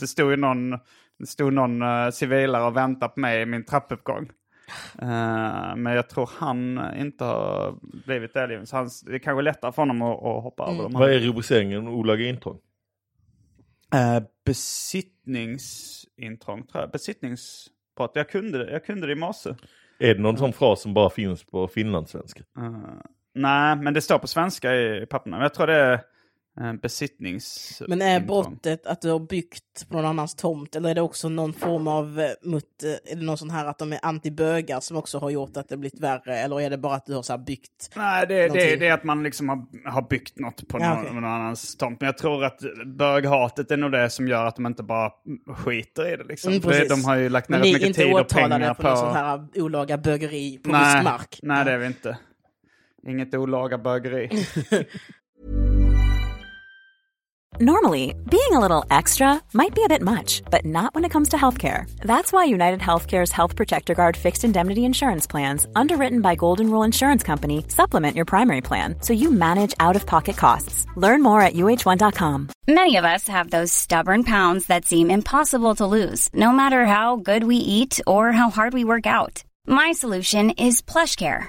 Det stod ju någon, det stod någon uh, civilare och väntade på mig i min trappuppgång. Eh, men jag tror han inte har blivit delgiven. Så han, det är kanske lättare för honom att, att hoppa över de här. Vad är rubriceringen olaga intrång? Uh, besittningsintrång tror jag. Besittningsbrott. Jag kunde, det- jag kunde det i morse. Är det någon sån fras som bara finns på finlandssvenska? Uh, nej, men det står på svenska i papperna. Men jag tror det är besittnings... Men är brottet att du har byggt på någon annans tomt eller är det också någon form av eh, mutt, eh, är det någon sån här att de är antibögar som också har gjort att det blivit värre eller är det bara att du har så byggt? Nej, det, det, det är att man liksom har, har byggt något på Ja, någon, okej. någon annans tomt. Men jag tror att böghatet är nog det som gör att de inte bara skiter i det. Liksom. Mm, För det, de har ju lagt ner ni rätt är mycket inte tid och åtalade pengar för på... någon sån här olaga bögeri på nej, rysk mark? nej, det är vi inte. Inget olaga bögeri. Normally, being a little extra might be a bit much, but not when it comes to healthcare. That's why United Healthcare's Health Protector Guard fixed indemnity insurance plans, underwritten by Golden Rule Insurance Company, supplement your primary plan so you manage out of pocket costs. Learn more at uh1.com. Many of us have those stubborn pounds that seem impossible to lose, no matter how good we eat or how hard we work out. My solution is PlushCare.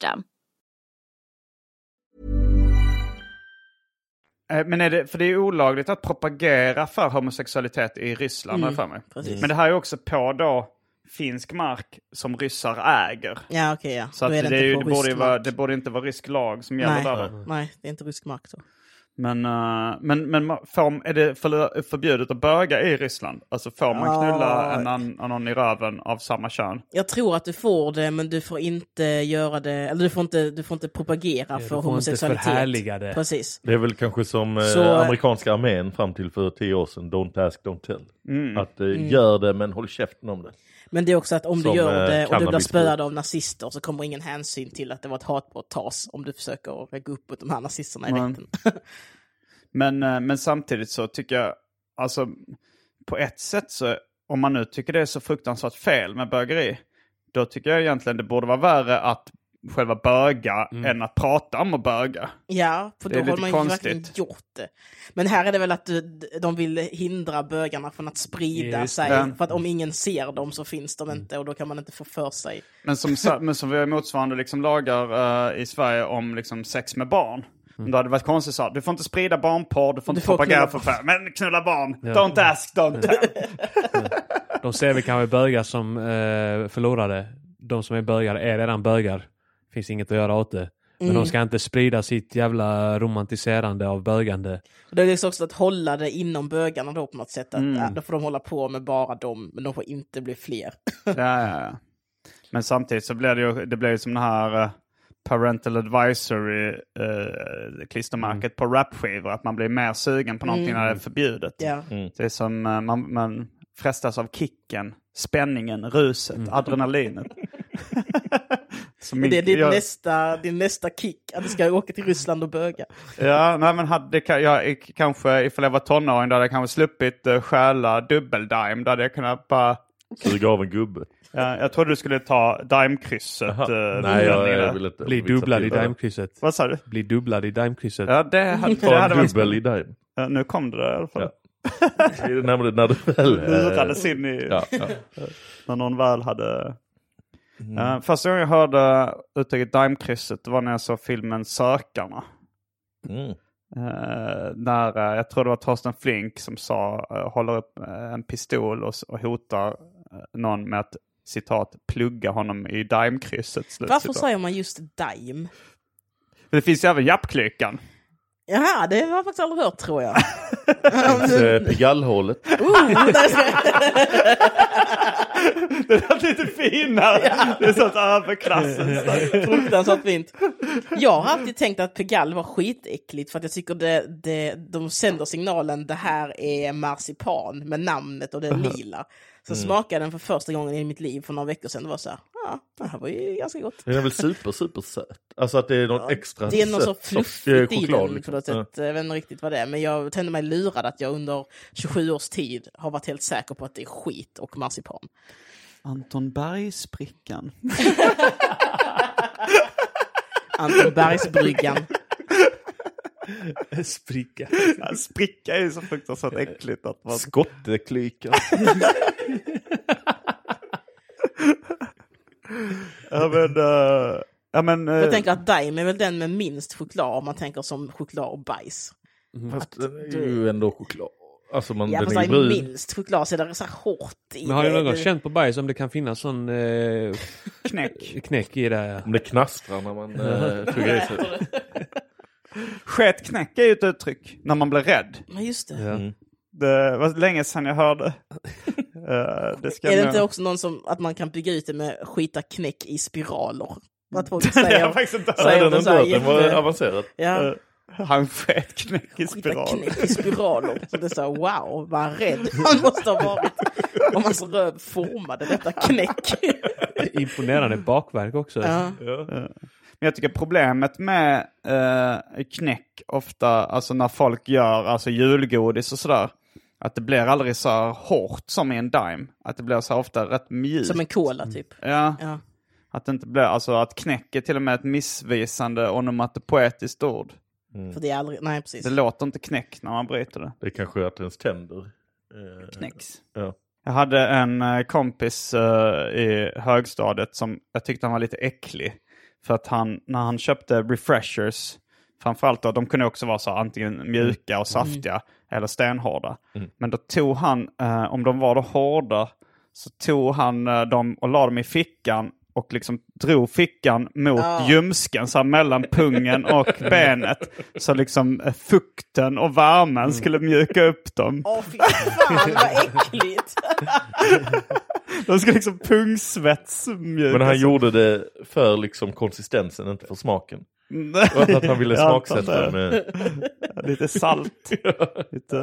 Eh, Men är det, för det är olagligt att propagera för homosexualitet i Ryssland, jag för mig. precis. Men det här är också på då finsk mark som ryssar äger. Ja okej ja, Så att då är det, det, är ju, det, borde vara, det borde inte vara rysk lag som gäller Nej. där. då. Nej, det är inte rysk mark då. Men, eh, men, men ma- får, är det för, förbjudet att böga i Ryssland? Alltså får man knulla Ja. en, an- någon i röven av samma kön? Jag tror att du får det, men du får inte göra det, eller du får inte, du får inte propagera du för får inte homosexualitet. förhärliga det. Precis. Det är väl kanske som eh, Så- amerikanska armén fram till för tio år sedan, don't ask, don't tell. Mm. Att eh, gör det men håll käften om det. Men det är också att om Som, du gör eh, det och du blir spöad av nazister så kommer ingen hänsyn till att det var ett hatbrott tas om du försöker gå upp mot de här nazisterna i Mm. rätten. Men, eh, men samtidigt så tycker jag, alltså på ett sätt så, om man nu tycker det är så fruktansvärt fel med bögeri, då tycker jag egentligen det borde vara värre att själva böga än att prata om att böga. Ja, för Det då har man ju konstigt. verkligen gjort det. Men här är det väl att du, de vill hindra bögarna från att sprida Just sig. det. För att om ingen ser dem så finns de inte och då kan man inte få för sig. Men som, men som vi har motsvarande liksom lagar eh, i Sverige om liksom sex med barn. Då hade det varit konstigt så du får inte sprida barnporr, du får inte får propagera för knulla fan. Men knulla barn! Don't ask, don't tell. De ser vi kanske bögar som eh, förlorade. De som är bögar är redan bögar. Finns inget att göra åt det. Men Mm. de ska inte sprida sitt jävla romantiserande av bögande. Det är liksom också att hålla det inom bögarna då på något sätt. Att, Mm. ja, då får de hålla på med bara dem, men de får inte bli fler. Ja, ja, ja. Men samtidigt så blir det ju, det blir ju som den här eh, parental advisory uh, klistermärket på rapskivor. Att man blir mer sugen på någonting när det är förbjudet. Ja. Det är som eh, man, man frestas av kicken, spänningen, ruset, adrenalinet. Det är din, jag- nästa, din nästa kick, att du ska åka till Ryssland och böga. Ja, nej men hade jag, kanske ifall jag var tonåring då hade jag kanske sluppit uh, stjäla dubbeldime. Då hade jag kunnat bara Suga av en gubbe. Ja, jag trodde du skulle ta Daimkrysset. Eh, Nej, jag, jag vill inte Bli dubblad i. Daimkrysset. Vad sa du? Bli dubblad i Daimkrysset. Ja, det hade, det hade varit dubbel i Daim. Ja, Nu kom det där i alla fall. Ja. när, du- när du väl... Lurades in i... Ja, ja. När någon väl hade... Uh, första gången jag hörde uttrycket Daimkrysset var när jag såg filmen Sökarna. Mm. Eh, när, eh, jag tror det var Torsten Flink som sa, eh, håller upp eh, en pistol och, och hotar eh, någon med att citat plugga honom i Daimkrysset. Varför citat. säger man just Daim? Det finns ju även Jappklykan. Jaha, det har jag faktiskt aldrig hört tror jag. Eh, Pigallhålet. Oh, Det är lite finare. Det är sånt överklassens. Fruktansvärt fint. Jag har alltid tänkt att Pegall var skitäckligt för att jag tycker det, det, de sänder signalen det här är marsipan med namnet och det är lila. Så smakade den för första gången i mitt liv för några veckor sedan. Det var så här, ja, det här var ju ganska gott. Den är väl super, super söt. Alltså att det är något extra Det är något så fluffigt i choklad, den liksom. på något Ja. sätt. Jag vet inte riktigt vad det är. Men jag kände mig lurad att jag under 27 års tid har varit helt säker på att det är skit och marsipan. Anton Bergsprickan. Anton Bergsbryggan. Spricka. Ja, spricka är ju så fruktansvärt äckligt. Att man... Skotteklyka. Ja men... eh, ja, men eh, Jag tänker att Daim är väl den med minst choklad om man tänker som choklad och bajs. Fast den är ju ändå choklad. Alltså man, Ja, den fast är det ju är brun. minst choklad så är det så här hårt i Men har det. någon känt på bajs om det kan finnas sån eh, knäck. knäck i det? Om det knastrar när man äh, tuggar i sig. Sket knäck är ju ett uttryck när man blir rädd. Ja, just det. Ja. Mm. Det var länge sedan jag hörde. Eh, det ska Är det inte också någon som, att man kan bygga ut det med skita knäck i spiraler? Att folk har jag säger, faktiskt inte säger Ja, hört. den, har inte här den var avancerad. ja, Eh, Han sket knäck i skita spiral. knäck i spiraler. Så det är så här, wow, vad rädd han måste ha varit. Om hans röv formade detta knäck. Imponerande bakverk också. Ja. Men jag tycker problemet med eh, knäck ofta, alltså när folk gör alltså julgodis och sådär, att det blir aldrig så här hårt som i en Dime. Att det blir så ofta rätt mjukt. Som en cola typ. Ja, Ja. att det inte blir, alltså att knäck är till och med ett missvisande onomatopoetiskt ord. För det är aldrig, nej precis. Det låter inte knäck när man bryter det. Det är kanske att ens tänder. eh, Knäcks. Ja. Jag hade en eh, kompis eh, i högstadiet som jag tyckte han var lite äcklig. För att han, när han köpte refreshers, framförallt då, de kunde också vara så antingen mjuka och saftiga eller stenhårda. Men då tog han, eh, om de var då hårda, så tog han eh, dem och la dem i fickan och liksom drog fickan mot Ja. ljumsken, så här, mellan pungen och benet. Så liksom eh, fukten och värmen skulle mjuka upp dem. Åh fy fan vad äckligt! De skulle liksom pungsvetsmjuka. Men han gjorde det för liksom konsistensen, inte för smaken. Och att han ville smaksätta det. med... Lite salt. Lite...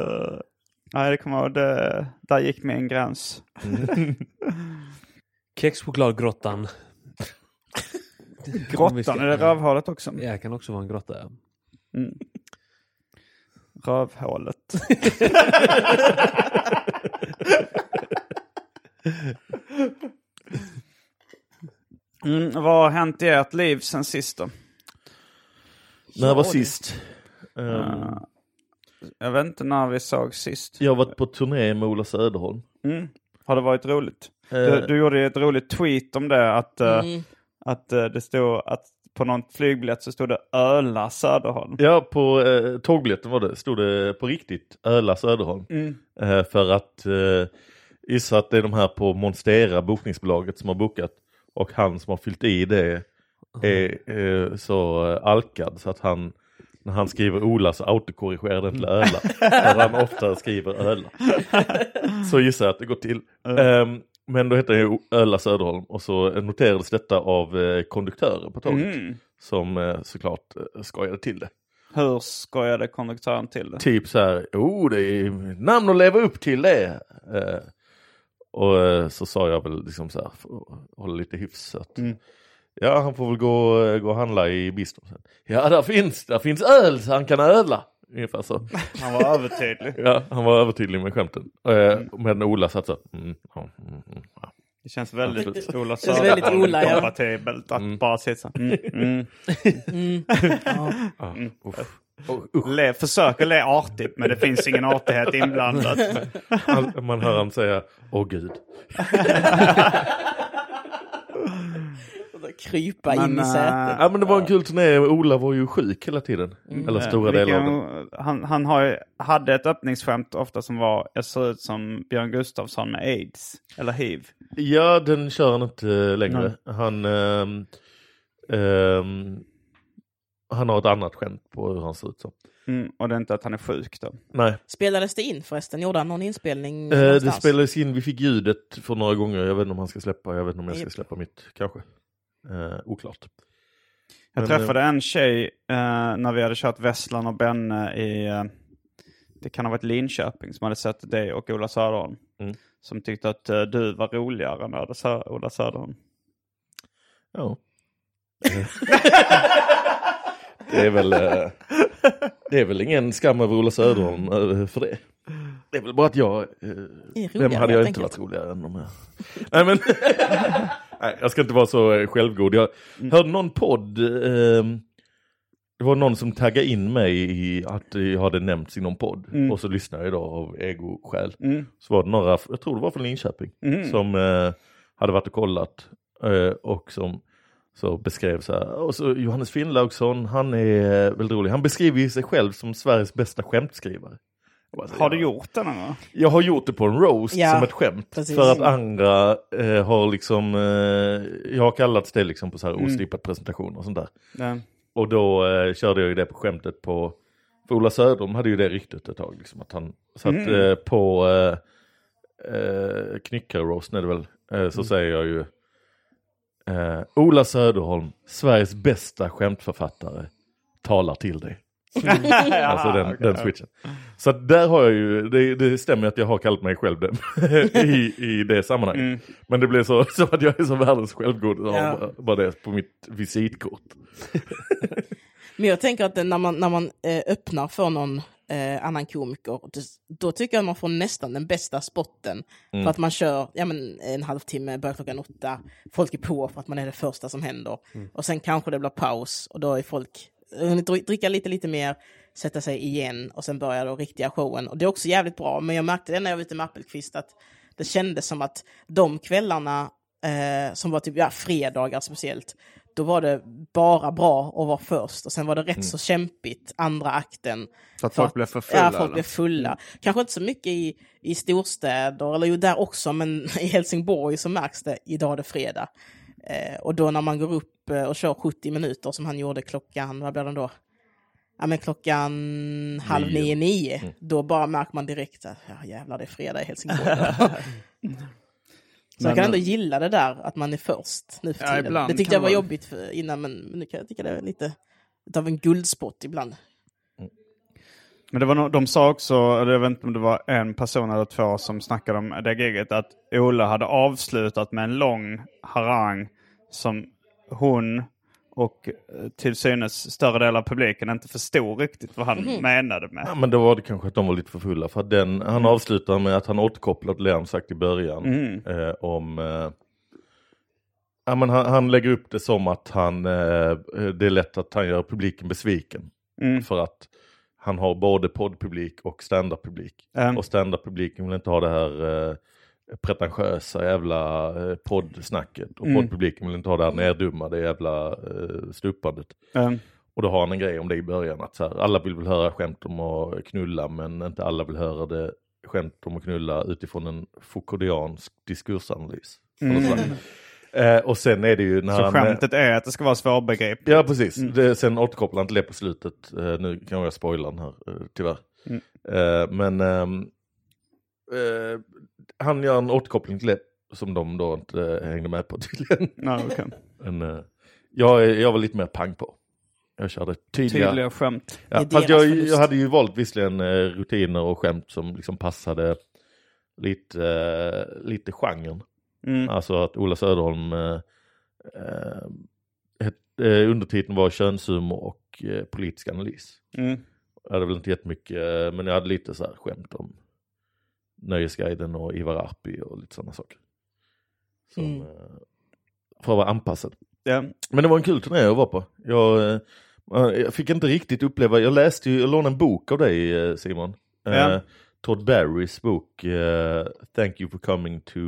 Nej, det kommer jag ihåg. Det... Där gick min gräns. Kexchokladgrottan. Grottan, är det rövhålet också? Ja, det kan också vara en grotta. Ja. Rövhålet. Mm, vad har hänt i ert liv sen sist då? När var det- sist? Ehm, Jag vet inte när vi såg sist. jag har varit på turné med Ola Söderholm. Mm. Har det varit roligt? Eh, Du, du gjorde ett roligt tweet om det. Att, eh, Mm. att eh, det stod att på någon flygbiljett så stod det Öla Söderholm. Ja, på eh, tågbiljetten var det, stod det på riktigt Öla Söderholm. Mm. Eh, för att eh, gissa att det är de här på Monstera, bokningsbolaget, som har bokat. Och han som har fyllt i det är eh, så eh, alkad så att han, när han skriver Ola så autokorrigerar den till Öla. Där han ofta skriver Öla. Så gissar jag att det går till. Ehm, men då heter det ju Öla Söderholm och så noterades detta av eh, konduktören på tåget. Mm. Som eh, såklart eh, skojade till det. Hur skojade konduktören till det? Typ så här, oh det är namn att leva upp till det. Eh, och eh, så sa jag väl liksom så här, hålla lite hyfs. Att, Ja, han får väl gå, eh, gå och handla i bistron sen. Ja, där finns, där finns öl så han kan öla. Ungefär så. Han var övertydlig. Ja, han var övertydlig med skämten. Eh, men Ola satt så, mm, ja, mm, mm, ja. Det känns väldigt Ola Ola, ja. att bara sitta så. Mm, mm. Mm. Ja. Ja, uff. Le, försöker le artigt men det finns ingen artighet inblandad. Man hör han säga åh gud. Krypa Men, in i äh, sätet. Ja men det var en kul turné, Ola var ju sjuk hela tiden. Eller stora delar av den. Vilken- han han har, hade ett öppningsskämt ofta som var jag ser ut som Björn Gustafsson med aids. Eller hiv. Ja, den kör han inte längre. Han, ehm, ehm, han har ett annat skämt på hur han ser ut som. Mm, och det är inte att han är sjuk då. Nej, Spelades det in förresten? Gjorde han någon inspelning? eh, det spelades in, vi fick ljudet för några gånger. Jag vet inte om han ska släppa, jag vet inte om jag ska släppa mitt, kanske. Eh, oklart. Jag Men, träffade en tjej eh, när vi hade kört Vesslan och Benne i, eh, det kan ha varit Linköping, som hade sett dig och Ola Söderholm. Mm. Som tyckte att eh, du var roligare än Ola Sö- Ola Söderholm. Ja. det är väl, eh, det är väl ingen skam över Ola Söderholm eh, för det. Det är väl bara att jag, eh, roligare, vem hade jag inte varit roligare än de här? Nej men, nej, jag ska inte vara så eh, självgod. Jag hörde någon podd, eh, det var någon som taggade in mig i att jag hade nämnts i någon podd. Och så lyssnade jag då av egoskäl. Mm. Så var det några, jag tror det var från Linköping, som eh, hade varit och kollat eh, och som så beskrev så här, och så Johannes Finnlaugsson, han är eh, väldigt rolig. Han beskriver sig själv som Sveriges bästa skämtskrivare. Jag bara så, Har du gjort det någon gång? Jag har gjort det på en roast Ja, som ett skämt. precis. För att andra eh, har liksom, eh, jag har kallats det liksom på så här Mm. oslipad presentation och sånt där. Ja. Och då eh, körde jag ju det på skämtet på, för Ola Söderholm hade ju det ryktet ett tag. Liksom, att han satt Mm. eh, på eh, eh, Knyckare-roasten är det väl, eh, Mm. så säger jag ju eh, Ola Söderholm, Sveriges bästa skämtförfattare, talar till dig. alltså den, den switchen. Så där har jag ju, det, det stämmer att jag har kallat mig själv den i, i det sammanhanget. Men det blev så, så att jag är så världens självgod av Ja. bara, bara det på mitt visitkort. Men jag tänker att när man, när man eh, öppnar för någon eh, annan komiker, då, då tycker jag man får nästan den bästa spotten. Mm. För att man kör ja, men, en halvtimme, börjar klockan åtta, folk är på för att man är det första som händer. Mm. Och sen kanske det blir paus och då är folk, hunnit dri- dricka lite, lite mer, sätta sig igen och sen börjar då riktiga showen. Och det är också jävligt bra, men jag märkte det när jag var ute med Appelqvist att det kändes som att de kvällarna eh, som var typ ja, fredagar speciellt, då var det bara bra att vara först och sen var det rätt så kämpigt andra akten. Så att folk blev för fulla, Ja, folk eller? blev fulla. Kanske inte så mycket i, i storstäder, eller jo där också, men i Helsingborg så märks det idag är det fredag. Eh, och då när man går upp eh, och kör 70 minuter som han gjorde klockan, vad blir det då? Ja men klockan halv nio, nio, då bara märker man direkt att ja, jävlar det är fredag i Helsingborg. Så jag kan ändå gilla det där att man är först nu för Ja, tiden. ibland det tyckte jag var man- jobbigt för innan men, men nu kan jag tycka det är lite av en guldspott ibland. Men det var no de sa också, eller jag vet inte om det var en person eller två som snackade om det giget, att Ola hade avslutat med en lång harang som hon och eh, till synes större del av publiken inte förstod riktigt vad han menade med. Ja, men då var det kanske att de var lite för fulla. För att den, han avslutar med att han återkopplar till det han sagt i början. Eh, om, eh, ja, men han, han lägger upp det som att han, eh, det är lätt att han gör publiken besviken. För att han har både poddpublik och standup-publik. Mm. Och standup-publiken vill inte ha det här eh, pretentiösa jävla eh, poddsnacket. Och poddpubliken vill inte ha det här nerdummade jävla eh, stuppandet. Mm. Och då har han en grej om det i början. Att så här, alla vill väl höra skämt om att knulla men inte alla vill höra det skämt om att knulla utifrån en Foucauldiansk diskursanalys. Så. Eh, och sen är det ju när Så han... skämtet är att det ska vara svårbegripligt. Ja precis, det, sen återkopplar han till det på slutet. Eh, nu kan jag spoila den här eh, tyvärr. Eh, men ehm, eh, han gör en återkoppling till det som de då inte eh, hängde med på tydligen. Ja, okej. Men, eh, jag, jag var lite mer pang på. Jag körde tydliga... Tydliga skämt. Ja, fast jag, jag hade ju valt visserligen eh, rutiner och skämt som liksom passade lite, eh, lite genren. Mm. Alltså att Ola Söderholm, eh, eh, eh, undertiteln var könshumor och eh, politisk analys. Mm. Jag hade väl inte jättemycket, eh, men jag hade lite så här skämt om Nöjesguiden och Ivar Arpi och lite sådana saker. Som, Mm. eh, för att vara anpassad. Ja. Men det var en kul turné jag var på. Jag, jag fick inte riktigt uppleva, jag läste ju, jag lånade en bok av dig Simon. Ja. Todd Barrys bok eh, Thank you for coming to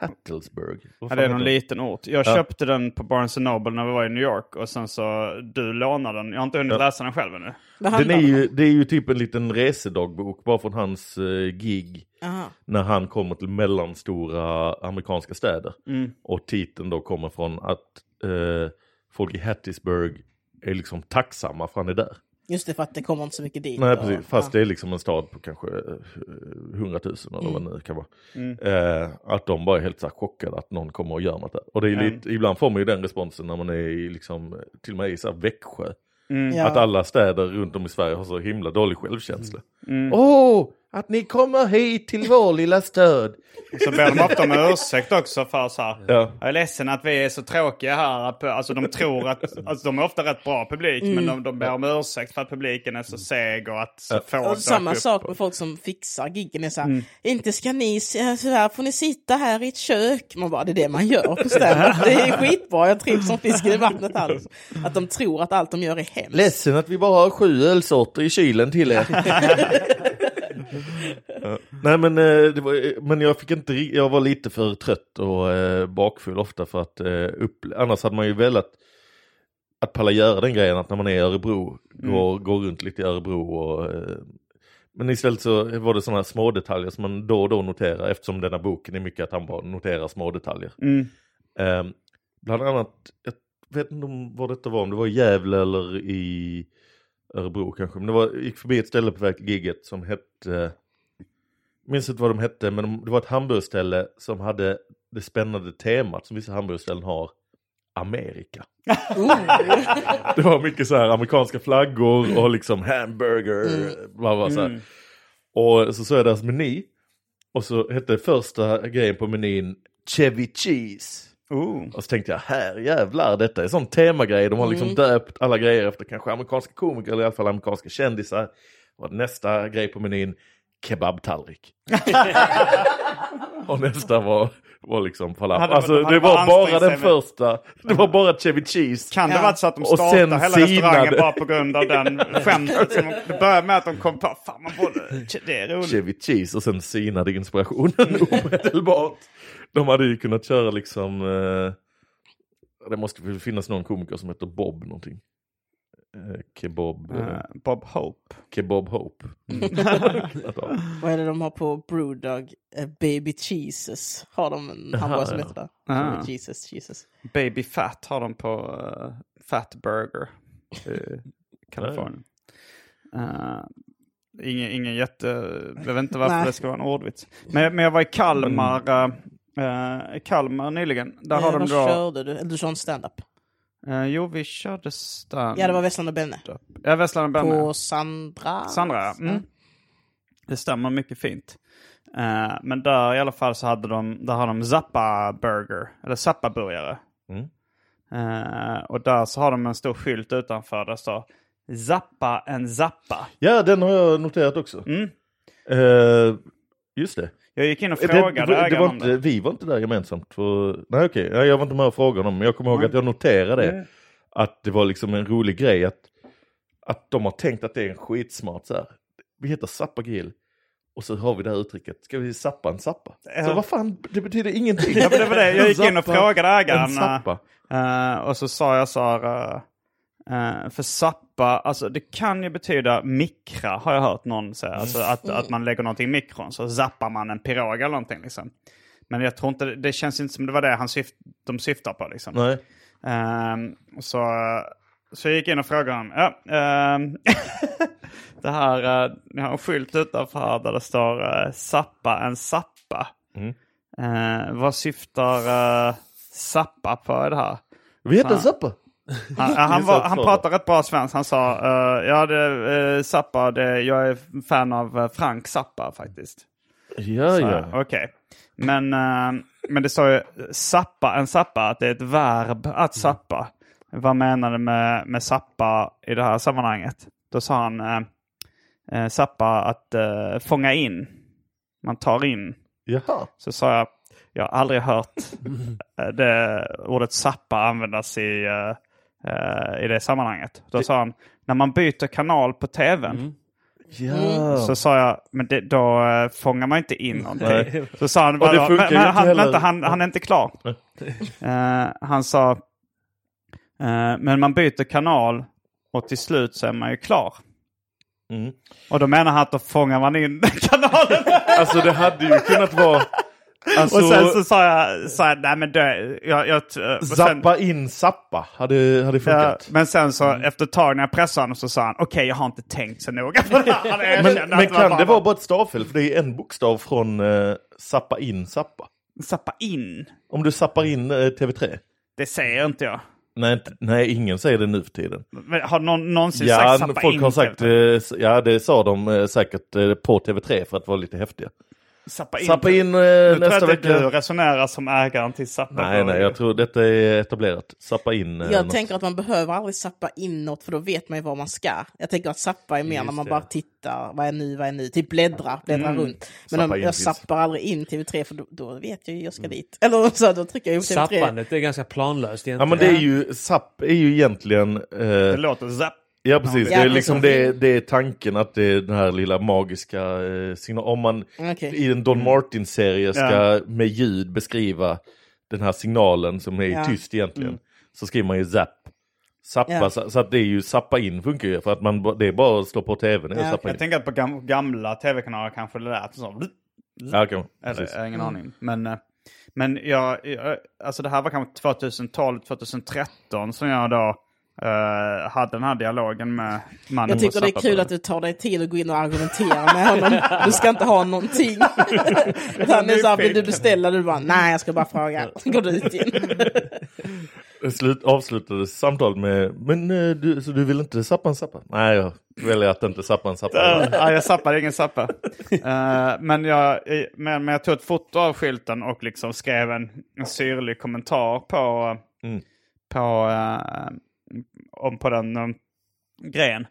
Hattelsburg. Vad Ja, det är någon den? liten ort. Jag Ja. köpte den på Barnes Noble när vi var i New York och sen så du lånade den. Jag har inte hunnit Ja. läsa den själv ännu. Den är det ju, det är ju typ en liten resedagbok bara från hans eh, gig? Aha. när han kommer till mellanstora amerikanska städer. Mm. Och titeln då kommer från att eh, folk i Hattiesburg är liksom tacksamma för han är där. Just det, för att det kommer inte så mycket dit. Nej och- precis, fast ja. det är liksom en stad på kanske eh, 100 000 eller vad det nu kan vara. Mm. Eh, att de bara är helt så chockade att någon kommer och gör något där. Och det är Mm. lite, ibland får man ju den responsen när man är i liksom, till och med i så här Växjö. Mm. Att alla städer runt om i Sverige har så himla dålig självkänsla. Mm. Åh, att ni kommer hit till vår lilla stad. Så ber de ofta om ursäkt också för så här. Ja. Jag är ledsen att vi är så tråkiga här. Alltså de tror att, alltså de är ofta rätt bra publik. Men de, de ber om ursäkt för att publiken är så seg och att så få Och samma upp. sak med folk som fixar giggen. Är så här, Mm. Inte ska ni, så här får ni sitta här i ett kök. Man bara, det är det man gör på stand Det är skitbra, jag trivs som fisken i vattnet här. Alltså. Att de tror att allt de gör är hemskt. Ledsen att vi bara har sju ölsorter i kylen till er. Nej men, eh, var, men jag fick inte, jag var lite för trött och eh, bakfull ofta för att eh, upp, annars hade man ju velat att palla göra den grejen att när man är i Örebro, går, går runt lite i Örebro och eh, men istället så var det sådana små detaljer som man då och då noterar eftersom denna boken är mycket att han bara noterar små detaljer. Mm. Eh, bland annat, jag vet inte om vad detta var, om det var i Gävle eller i Örebro kanske. Men det var, gick förbi ett ställe på väg till giget som hette, jag minns inte vad de hette, men de, det var ett hamburgerställe som hade det spännande temat som vissa hamburgerställen har, Amerika. det var mycket så här amerikanska flaggor och liksom hamburger, bla bla så här. Mm. Och så såg jag deras meny. Och så hette första grejen på menyn Chevy Cheese. Oh. Och så tänkte jag, här jävlar, detta är sån temagrej. De har liksom döpt alla grejer efter kanske amerikanska komiker eller i alla fall amerikanska kändisar. Och nästa grej på menyn, kebabtallrik. och nästa var, var liksom falafel. Alltså det var bara den första. Det var bara Chevy Cheese. Kan det Ja. vara så att de startade hela restaurangen bara på grund av den skämtet? som- Det började med att de kom på, fan man borde, det är roligt. Chevy Cheese och sen sinade inspirationen omedelbart. De hade ju kunnat köra liksom, eh, det måste väl finnas någon komiker som heter Bob någonting. Eh, kebab, eh, Eh, Bob Hope. Kebab Hope. Ha. Vad är det de har på Brewdog? Eh, Baby Cheeses har de en hamburgare som heter det. Ah. Jesus, Jesus. Baby Fat har de på uh, Fat Burger i Kalifornien. Uh, ingen, ingen jätte... Jag vet inte varför det ska vara en ordvits. Men, men jag var i Kalmar, i Kalmar nyligen. Där har Eh, de vad då... körde du? Eller du kör en stand-up? Uh, jo, vi körde stand Ja, det var Westland och Benne. Ja, Västland och Benne. På Sandra? Sandra, ja. mm. Det stämmer mycket fint. Eh, men där i alla fall så hade de, där har de Zappa Burger, eller Zappa burgare. Mm. Eh, och där så har de en stor skylt utanför där står Zappa en Zappa. Ja, den har jag noterat också. Mm. Eh, just det. Jag gick in och Det, frågade det, det ägaren var inte, det. vi var inte där gemensamt. För, nej okej, Nej, jag var inte med och frågade honom. Men jag kommer ihåg att jag noterade det. Att det var liksom en rolig grej att, att de har tänkt att det är en skitsmart så här. Vi heter Zappa Grill. Och så har vi det här uttrycket, ska vi zappa en zappa? Ja. Så vad fan, det betyder ingenting. Ja, men det var det. Jag gick in och frågade ägaren. Eh, och så sa jag så här. eh, eh, för zappa, alltså det kan ju betyda mikra har jag hört någon säga. Alltså att, att man lägger någonting i mikron så zappar man en pirog eller någonting liksom. Men jag tror inte, det känns inte som det var det han syft, de syftar på liksom. Nej. Ehm, så, så jag gick in och frågade honom. Ja, ehm, det här, uh, ni har en skylt utanför här där det står uh, Zappa en Zappa. Mm. Eh, vad syftar uh, Zappa på i det här? Vi heter Fan. Zappa. Han, han, var, han pratar rätt bra svenska. Han sa, uh, ja det, uh, Zappa, det, jag är fan av eh, Frank Zappa faktiskt. Ja, Så, ja. Okej. Men, eh, men det står ju sappa, en sappa, att det är ett verb att sappa. Vad menar du med, med sappa i det här sammanhanget? Då sa han eh, sappa att eh, fånga in. Man tar in. Jaha. Så sa jag, jag har aldrig hört det, ordet zappa användas i, eh, i det sammanhanget. Då sa han, när man byter kanal på tvn. Ja. Så sa jag, men det, då eh, fångar man inte in någonting. Så sa han, det bara, men, men, inte han, vänta, han, han är inte klar. Eh, han sa, eh, men man byter kanal och till slut så är man ju klar. Mm. Och då menar han att då fångar man in kanalen. Alltså det hade ju kunnat vara... Alltså, och sen så sa jag, sa jag nej men det, jag, jag, och sen, Zappa in zappa hade, hade Ja, funkat. men sen så efter ett tag när jag pressade honom så sa han okej jag har inte tänkt så noga på det här. Men, men kan det vara bara ett stavfel? För det är en bokstav från uh, zappa in zappa. Zappa in? Om du zappar in eh, TV3? Det säger inte jag. Nej, nej, ingen säger det nu för tiden. Men Har någon någonsin Ja, sagt zappa folk in? har sagt, eh, ja det sa de säkert på TV3 för att vara lite häftiga. Zappa in. Zappa in eh, Nu tror nästa jag att det är du vecka. resonerar som ägaren till Zappa. Nej, nej, jag tror detta är etablerat. Zappa in. eh, Jag något. tänker att man behöver aldrig sappa in något för då vet man ju var man ska. Jag tänker att sappa är mer när man det. bara tittar, vad är nu, vad är nu, typ bläddra, bläddra runt. Men Zappa om jag finns. sappar aldrig in TV3 för då, då vet jag ju jag ska dit. Eller så, då trycker jag på TV3. Sappandet är ganska planlöst Ja egentligen. men det är ju, zapp är ju egentligen... eh, Det låter zapp. Ja precis, Ja, det, är liksom det, det är tanken att det är den här lilla magiska eh, signalen. Om man Okej. i en Don Martin-serie ska Ja. med ljud beskriva den här signalen som är Ja. tyst egentligen. Så skriver man ju zap. Zappa, Ja. så, så att det är ju zappa in funkar ju för att man, det är bara att slå på tvn Ja, zappa Jag tänker att på gam gamla tv-kanaler kanske det lät så. Ja, okay. Eller jag har ingen aning. Men, eh, men jag, jag, alltså det här var kanske 2012, 2013 som jag då eh, hade den här dialogen med mannen Jag tycker det är kul att du tar dig tid att gå in och argumentera med honom. Du ska inte ha någonting. Det är så här, vill du beställa? Du bara, nej jag ska bara fråga. Går du ut igen. Slut, avslutades samtalet med, men eh, du, så du vill inte zappa en zappa? Nej, jag väljer att inte zappa en zappa. Eh, ja, jag zappade ingen zappa. Eh, men, jag, men, men jag tog ett foto av skylten och liksom skrev en, en syrlig kommentar på, Mm. på, eh, om på den um, grejen.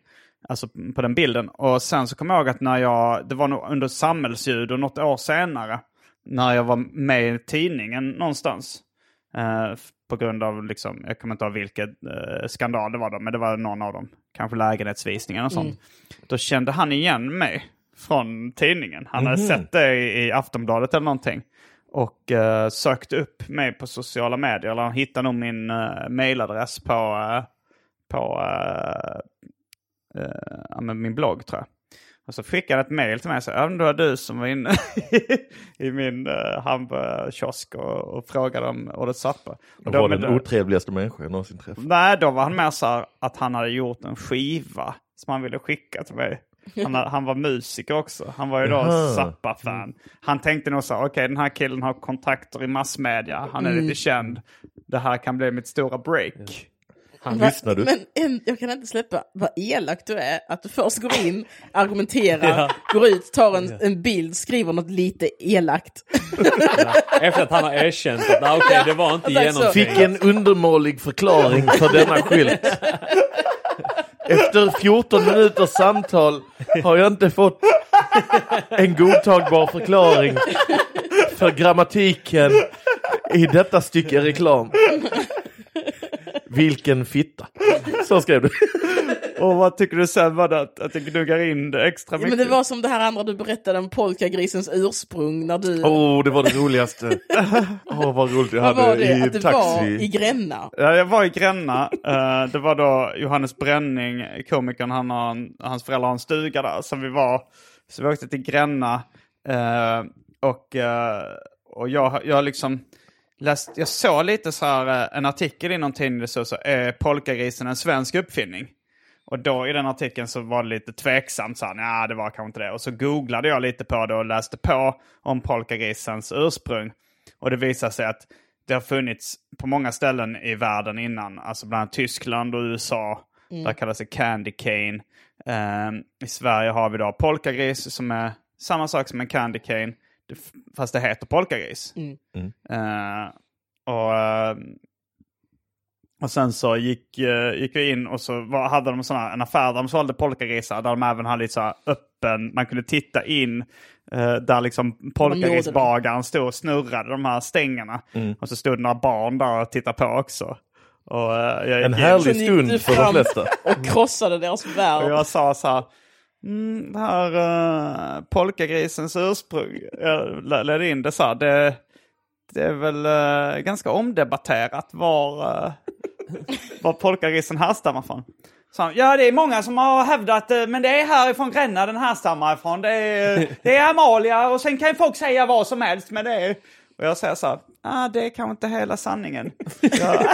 Alltså på den bilden. Och sen så kommer jag ihåg att när jag, det var nog under samhällsljud och något år senare. När jag var med i tidningen någonstans. Eh, på grund av, liksom, jag kommer inte ihåg vilken eh, skandal det var då, men det var någon av dem. Kanske lägenhetsvisningen och sånt. Då kände han igen mig från tidningen. Han hade sett det i, i Aftonbladet eller någonting. Och eh, sökte upp mig på sociala medier. Eller han hittade nog min uh, mailadress på, eh, på eh, eh, min blogg tror jag. Och så skickade han ett mail till mig sa, ja det var du som var inne i min uh, hamburgerkiosk och, och frågade om ordet zappa. Och var den otrevligaste människa jag någonsin träffat. Nej, då var han mer så här att han hade gjort en skiva som han ville skicka till mig. Han, han var musiker också. Han var ju då. Zappa-fan. Han tänkte nog så här, okej den här killen har kontakter i massmedia. Han är Mm. lite känd. Det här kan bli mitt stora break. Han Va- lyssnar du? Men en, jag kan inte släppa vad elak du är. Att du först går in, argumenterar, går ut, tar en, en bild, skriver något lite elakt. Efter att han har erkänt att nej, okej, det var inte Tack så. genomtänkt. Fick en undermålig förklaring för denna skylt. Efter 14 minuters samtal har jag inte fått en godtagbar förklaring för grammatiken i detta stycke reklam. Vilken fitta. Så skrev du. Och vad tycker du sen var det att, att jag gnuggar in det extra mycket? Men det var som det här andra du berättade om polkagrisens ursprung när du... Åh, oh, det var det roligaste. Åh, vad roligt jag vad hade var det? i Att du taxi. var i Gränna? Ja, jag var i Gränna. Eh, det var då Johannes Bränning, komikern, han har en, hans föräldrar har en stuga där. Så vi var, så vi åkte till Gränna. eh, och eh, och jag, jag liksom läst, jag såg lite så här en artikel i någon tidning det stod så är polkagrisen en svensk uppfinning? Och då i den artikeln så var det lite tveksamt, så ja det var kanske inte det. Och så googlade jag lite på det och läste på om polkagrisens ursprung. Och det visade sig att det har funnits på många ställen i världen innan, alltså bland annat Tyskland och USA. Där kallas det candy cane. Ehm, I Sverige har vi då polkagris som är samma sak som en candy cane, fast det heter polkagris. Eh, och, ehm, Och sen så gick, eh, gick vi in och så var, hade de såna, en affär där de sålde polkagrisar. Där de även hade lite så här öppen, man kunde titta in. eh, där liksom polkagrisbagaren stod och snurrade de här stängerna. Och så stod några barn där och tittade på också. Och, eh, jag En härlig stund för de flesta. Och krossade deras Och värld. jag sa så här. Mm, det här uh, polkagrisens ursprung. Jag ledde in det så här. Det, det är väl eh, ganska omdebatterat var, uh, var polkagrisen härstammar från. Så han, ja, det är många som har hävdat, eh, men det är härifrån Gränna den härstammar ifrån. Det är, det är Amalia och sen kan folk säga vad som helst, men det är... Och jag säger så här, ah, det är kanske inte hela sanningen. jag,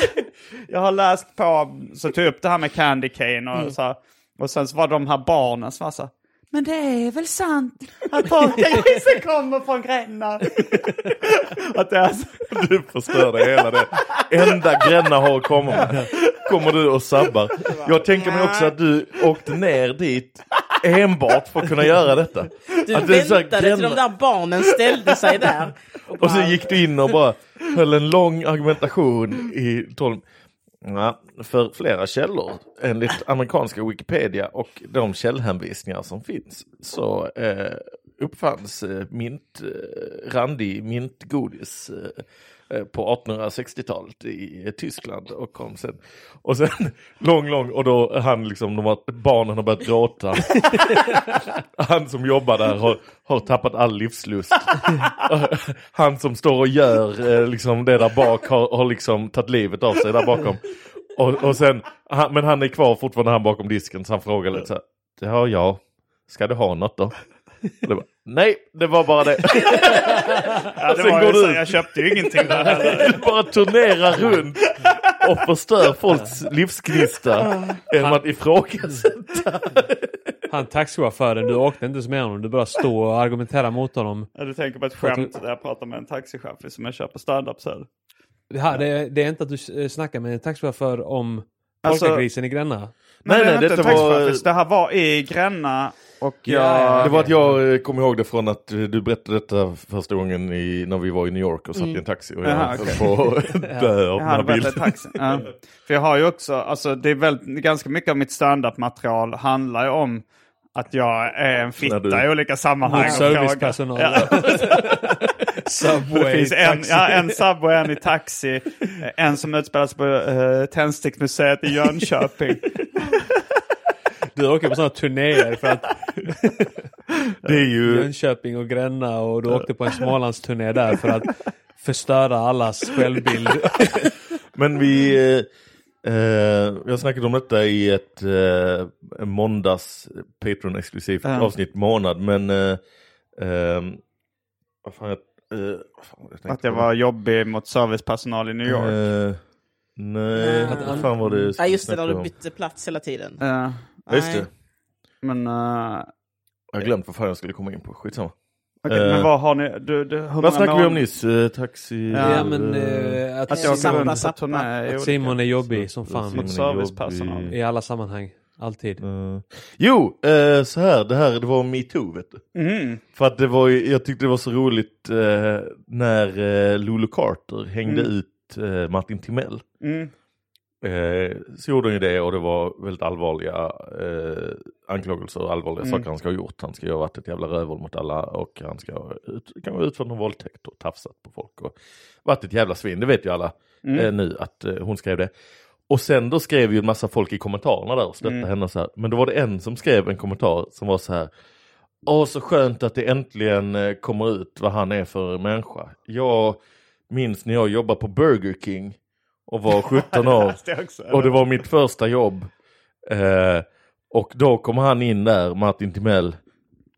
jag har läst på, så tog upp det här med Candy Cane och så här, Och sen så var de här barnen som var så här, men det är väl sant att polkagrisen kommer från Gränna? att det är så, Du förstörde hela det enda Gränna har att komma med. Kommer du och sabbar. Jag tänker mig också att du åkte ner dit enbart för att kunna göra detta. Du Att det väntade till de där barnen ställde sig där. Och så gick du in och bara höll en lång argumentation i 12... Ja, för flera källor, enligt amerikanska Wikipedia och de källhänvisningar som finns, så eh, uppfanns eh, mint, eh, randig mintgodis eh, Eh, på 1860-talet i Tyskland och kom sen. Och sen lång, lång, och då han liksom, de har, barnen har börjat gråta. Han som jobbar där har, har tappat all livslust. Han som står och gör eh, liksom det där bak har, har liksom tagit livet av sig där bakom. Och, och sen, han, men han är kvar fortfarande han bakom disken så han frågar lite så här. har jag. Ska du ha något då? Och det bara, Nej, det var bara det. ja, det Sen var går du ut. jag köpte ju ingenting där heller. Du bara turnerar runt och förstör folks livsgnista genom att ifrågasätta. Han taxichauffören, du åkte inte ens med honom. Du bara stod och argumenterade mot honom. Ja, Du tänker på ett skämt där jag pratar med en taxichaufför som jag köper standup sen. Det, här, det, är- det är inte att du eh, snackar med en taxichaufför om Alltså- polkagrisen i Gränna. Nej, Nej, det nej, är inte detta en taxichaufför. var- Det här var i Gränna och jag... Ja, Det var att jag eh, kom ihåg det från att du berättade detta första gången i, när vi var i New York och satt i en taxi och jag Jaha, höll okej. på att dö av den här bilden. Ja. För jag har ju också, alltså det är väl ganska mycket av mitt standup-material handlar ju om att jag är en fitta du- i olika sammanhang. Servicepersonal. Ja. Subway, Det finns en, taxi. ja, en Subway, en i taxi, en som utspelas på uh, Tändsticksmuseet i Jönköping. Du åker på sådana turnéer för att Det är ju, Jönköping och Gränna och du åkte på en Smålandsturné där för att förstöra allas självbild. men vi, eh, eh, jag snackade om detta i ett eh, måndags Patreon-exklusivt Ja. avsnitt månad, men eh, eh, vad fan, jag, eh, vad fan jag Att jag var jobbig mot servicepersonal i New York. Eh, nej, Ah. vad fan var det Ja just det, där du bytte plats hela tiden. Ja, Ja, just det. men, uh, Jag har glömt vad fan jag skulle komma in på, skitsamma. okej, Eh, men vad har ni? Du, du, Vad snackade vi om nyss? Eh, taxi? Ja, Ja, men eh, att, Att jag turné i att Simon är jobbig som fan. Mot servicepersonal. I alla sammanhang. Alltid. Eh, jo, eh, så här, det här det var metoo vet du. Mm. För att det var jag tyckte det var så roligt eh, när eh, Lulu Carter hängde Mm. ut eh, Martin Timell. Mm. Eh, så gjorde han ju det och det var väldigt allvarliga eh, anklagelser och allvarliga Mm. saker han ska ha gjort. Han ska ju ha varit ett jävla rövhål mot alla och han ska ha ut, kan ha utfört någon våldtäkt och tafsat på folk och varit ett jävla svin. Det vet ju alla Mm. eh, nu att eh, hon skrev det. Och sen då skrev ju en massa folk i kommentarerna där och stöttade Mm. henne så här. Men då var det en som skrev en kommentar som var så här. Åh så skönt att det äntligen eh, kommer ut vad han är för människa. Jag minns när jag jobbade på Burger King och var 17 år. Och det var mitt första jobb. Eh, och då kom han in där, Martin Timell.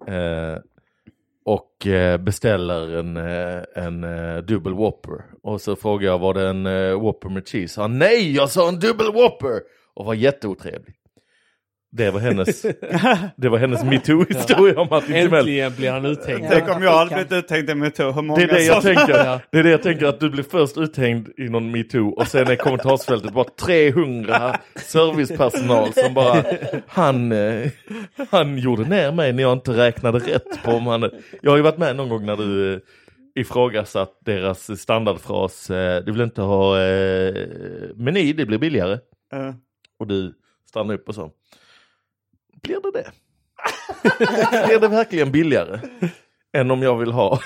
Eh, och eh, beställer en, eh, en eh, dubbel Whopper. Och så frågar jag, var det en Whopper med cheese? Han nej, jag sa en dubbel Whopper! Och var jätteotrevlig. Det var hennes, det var hennes metoo-historia om Martin Timell. Äntligen blir han uthängd. Tänk om jag hade blivit uthängd i metoo. Hur många Det är det jag sådana- tänker. Det är det jag tänker att du blir först uthängd i någon metoo och sen är kommentarsfältet bara 300 servicepersonal som bara han, eh, han gjorde ner mig när jag inte räknade rätt på om han. Jag har ju varit med någon gång när du, eh, ifrågasatt deras standardfras, eh, du vill inte ha eh, meny, det blir billigare. Eh, Och du stannar upp och så. Blir det det? blir det verkligen billigare? Än om jag vill ha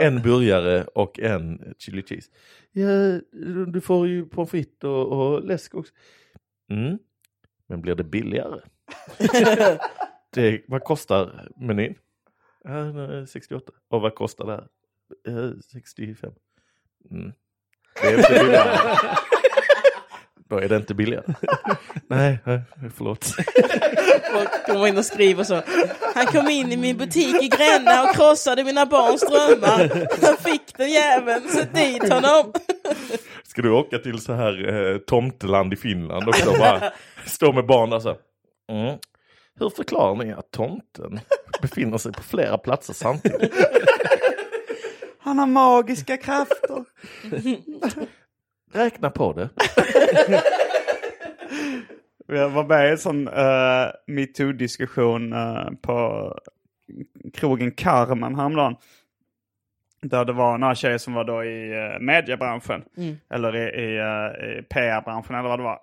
en burgare och en chili cheese. Ja, du får ju pommes frites och, och läsk också. Mm. Men blir det billigare? det, vad kostar menyn? Ja, den är 68. Och vad kostar det här? Ja, 65. Mm. Det är inte billigare. Då är det inte billigare. nej, nej, förlåt. Folk kommer in och skriver så. Han kom in i min butik i Gränna och krossade mina barns drömmar. Han fick den jäveln, sätt dit honom. Ska du åka till så här eh, tomteland i Finland också och bara stå med barn där så här. Mm. Hur förklarar ni att tomten befinner sig på flera platser samtidigt? Han har magiska krafter. Räkna på det. Jag var med i en sån uh, metoo-diskussion eh, på krogen Carmen häromdagen. Där det var några tjejer som var då i uh, mediebranschen. Eller i, i, uh, i PR-branschen eller vad det var.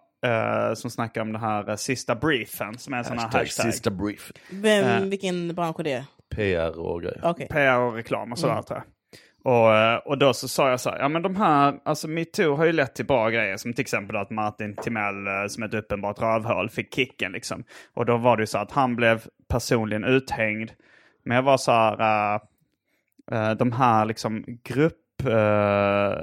eh, som snackade om det här uh, sista briefen som är en sån här hashtag. sista brief. Vem, vilken bransch är det? PR och grejer. Okej. PR och reklam och sådär Mm. tror jag. Och, eh, och då så sa jag så här, ja men de här, alltså metoo har ju lett till bra grejer. Som till exempel att Martin Timell eh, som ett uppenbart rövhål fick kicken liksom. Och då var det ju så att han blev personligen uthängd. Men jag var så här, eh, de här liksom grupp eh,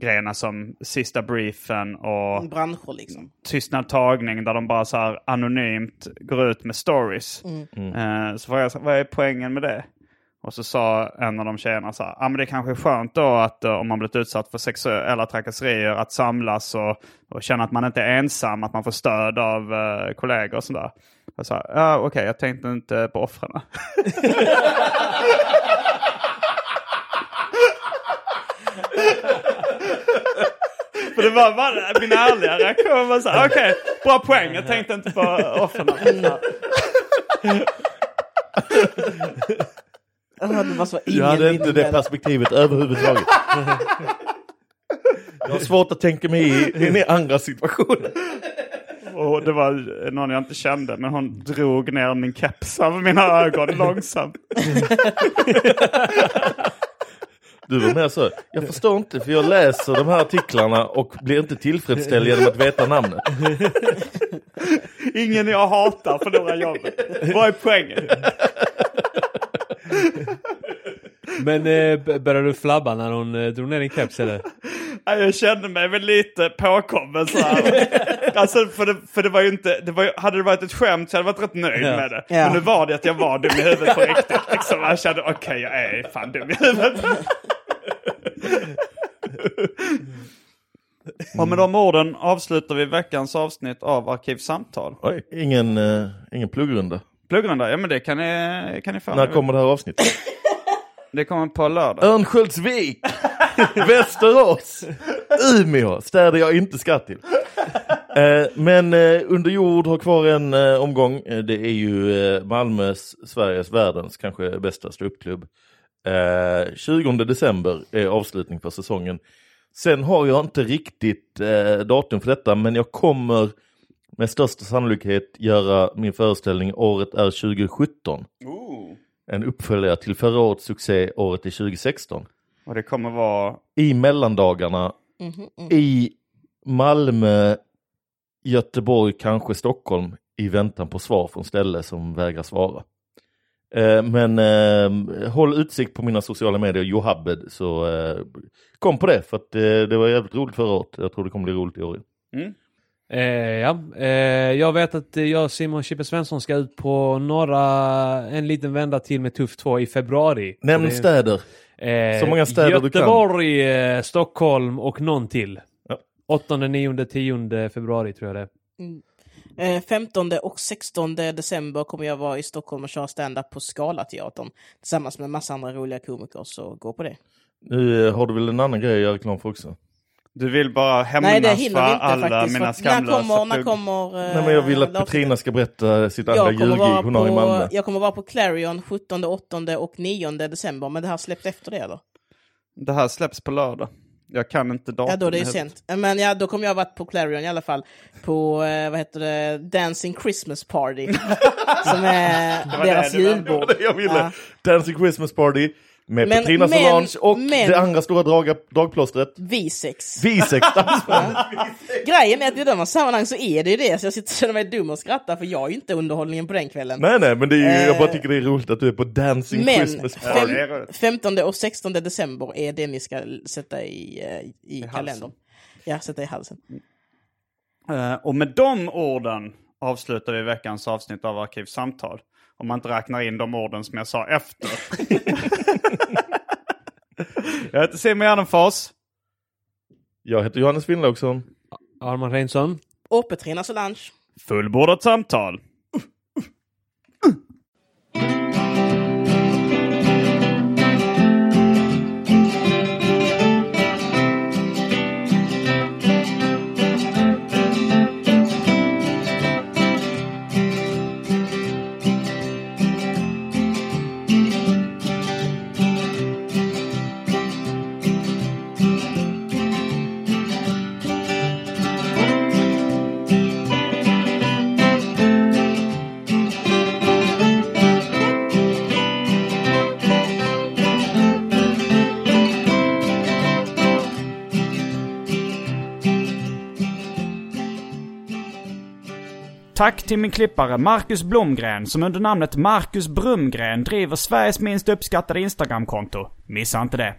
grejerna som sista briefen och Branscher liksom. tystnad tagning där de bara så här anonymt går ut med stories. Så var jag så här, vad är poängen med det? Och så sa en av de tjejerna så här, ah, men det kanske är skönt då att eh, om man blivit utsatt för sexuella trakasserier att samlas och, och känna att man inte är ensam, att man får stöd av eh, kollegor och sådär. Jag sa, ja okej, jag tänkte inte på offren. För det var bara min ärliga reaktion var så här, okej, bra poäng, jag tänkte inte på offren. Oh, det var så Jag hade ingen inte det perspektivet överhuvudtaget. Jag har svårt att tänka mig i, in i andra situationer. Och det var någon jag inte kände, men hon drog ner min keps över mina ögon långsamt. Du var mer så, jag förstår inte för jag läser de här artiklarna och blir inte tillfredsställd genom att veta namnet. Ingen jag hatar förlorar jobbet. Vad är poängen? Men eh, började du flabba när hon eh, drog ner din keps eller? Ja, Jag kände mig väl lite påkommen så här. Alltså för det, för det var ju inte, det var ju, hade det varit ett skämt så hade jag varit rätt nöjd Ja. med det. Ja. Men nu var det att jag var dum i huvudet på riktigt. Liksom. Jag kände okej jag är fan dum i huvudet. Och med de orden avslutar vi veckans avsnitt av Arkivsamtal. Oj, ingen, eh, ingen pluggrunda. Pluggrunda, ja men det kan ni, kan ni få. När kommer det här avsnittet? Det kommer på lördag. Örnsköldsvik, Västerås, Umeå, städer jag inte ska till. Eh, men eh, under jord har kvar en eh, omgång. Det är ju Malmös, Sveriges, världens kanske bästa ståuppklubb. Eh, 20 december är avslutning för säsongen. Sen har jag inte riktigt datum för detta, men jag kommer med största sannolikhet göra min föreställning Året är 2017. En uppföljare till förra årets succé Året är 2016 Och det kommer vara i mellandagarna i Malmö, Göteborg, kanske Stockholm i väntan på svar från ställe som vägrar svara. Eh, men eh, håll utsikt på mina sociala medier, Johabed, så eh, kom på det för att eh, det var jävligt roligt förra året. Jag tror det kommer bli roligt i år. Eh, ja, eh, jag vet att eh, jag och Simon Chippe Svensson ska ut på några, en liten vända till med Tuff 2 i februari. Nämn städer. Eh, Så många städer du kan. Göteborg, eh, Stockholm och någon till. Ja. 8, 9, 10 februari tror jag det är. Eh, 15 och 16 december kommer jag vara i Stockholm och köra stand-up på Scalateatern tillsammans med massa andra roliga komiker, så gå på det. Nu eh, har du väl en annan grej att göra reklam för också? Du vill bara hämnas Nej, det för hinner vi inte alla faktiskt. mina att när skamlösa kommer, när kommer eh, Nej men jag vill att Lars- Petrina ska berätta sitt andra vara hon har i Malmö. på, jag kommer vara på Clarion 17, 8 och 9 december, men det här släpps efter det eller? Det här släpps på lördag. Jag kan inte datum. Ja, då är det ju helt. sent. Men ja, då kommer jag ha varit på Clarion i alla fall. På, eh, vad heter det, Dancing Christmas Party. som är deras Det var julbord. det jag ville. Ja. Dancing Christmas Party med Men- Petrina men- Solange och men- det andra stora drag, dragplåstret. V6. Visex Grejen är att i de sammanhang så är det ju det, så jag sitter och känner mig dum och skrattar för jag är ju inte underhållningen på den kvällen. Nej nej men det är ju, jag bara Eh, tycker det är roligt att du är på Dancing Men Christmas fem, Party. är roligt. 15 och 16 december är det ni ska sätta i, eh, i kalendern. Ja, sätta i halsen. Eh, och med de orden avslutar vi veckans avsnitt av Arkivsamtal. Om man inte räknar in de orden som jag sa efter. jag heter Simon Gärdenfors. Jag heter Johannes Finnlaugsson. Arman Reinsson. Och Petrina Solange. Fullbordat samtal. Tack till min klippare Marcus Blomgren som under namnet Marcus Brumgren driver Sveriges minst uppskattade Instagramkonto. Missa inte det.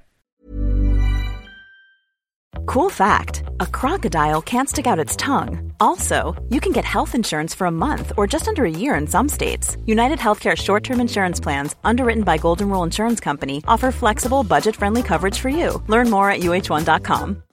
Cool fact a crocodile can't stick out its tongue. Also, you can get health insurance for a month or just under a year in some states. United Healthcare short term insurance plans, underwritten by Golden Rule Insurance Company, offer flexible, budget friendly coverage for you. Learn more at uh1.com.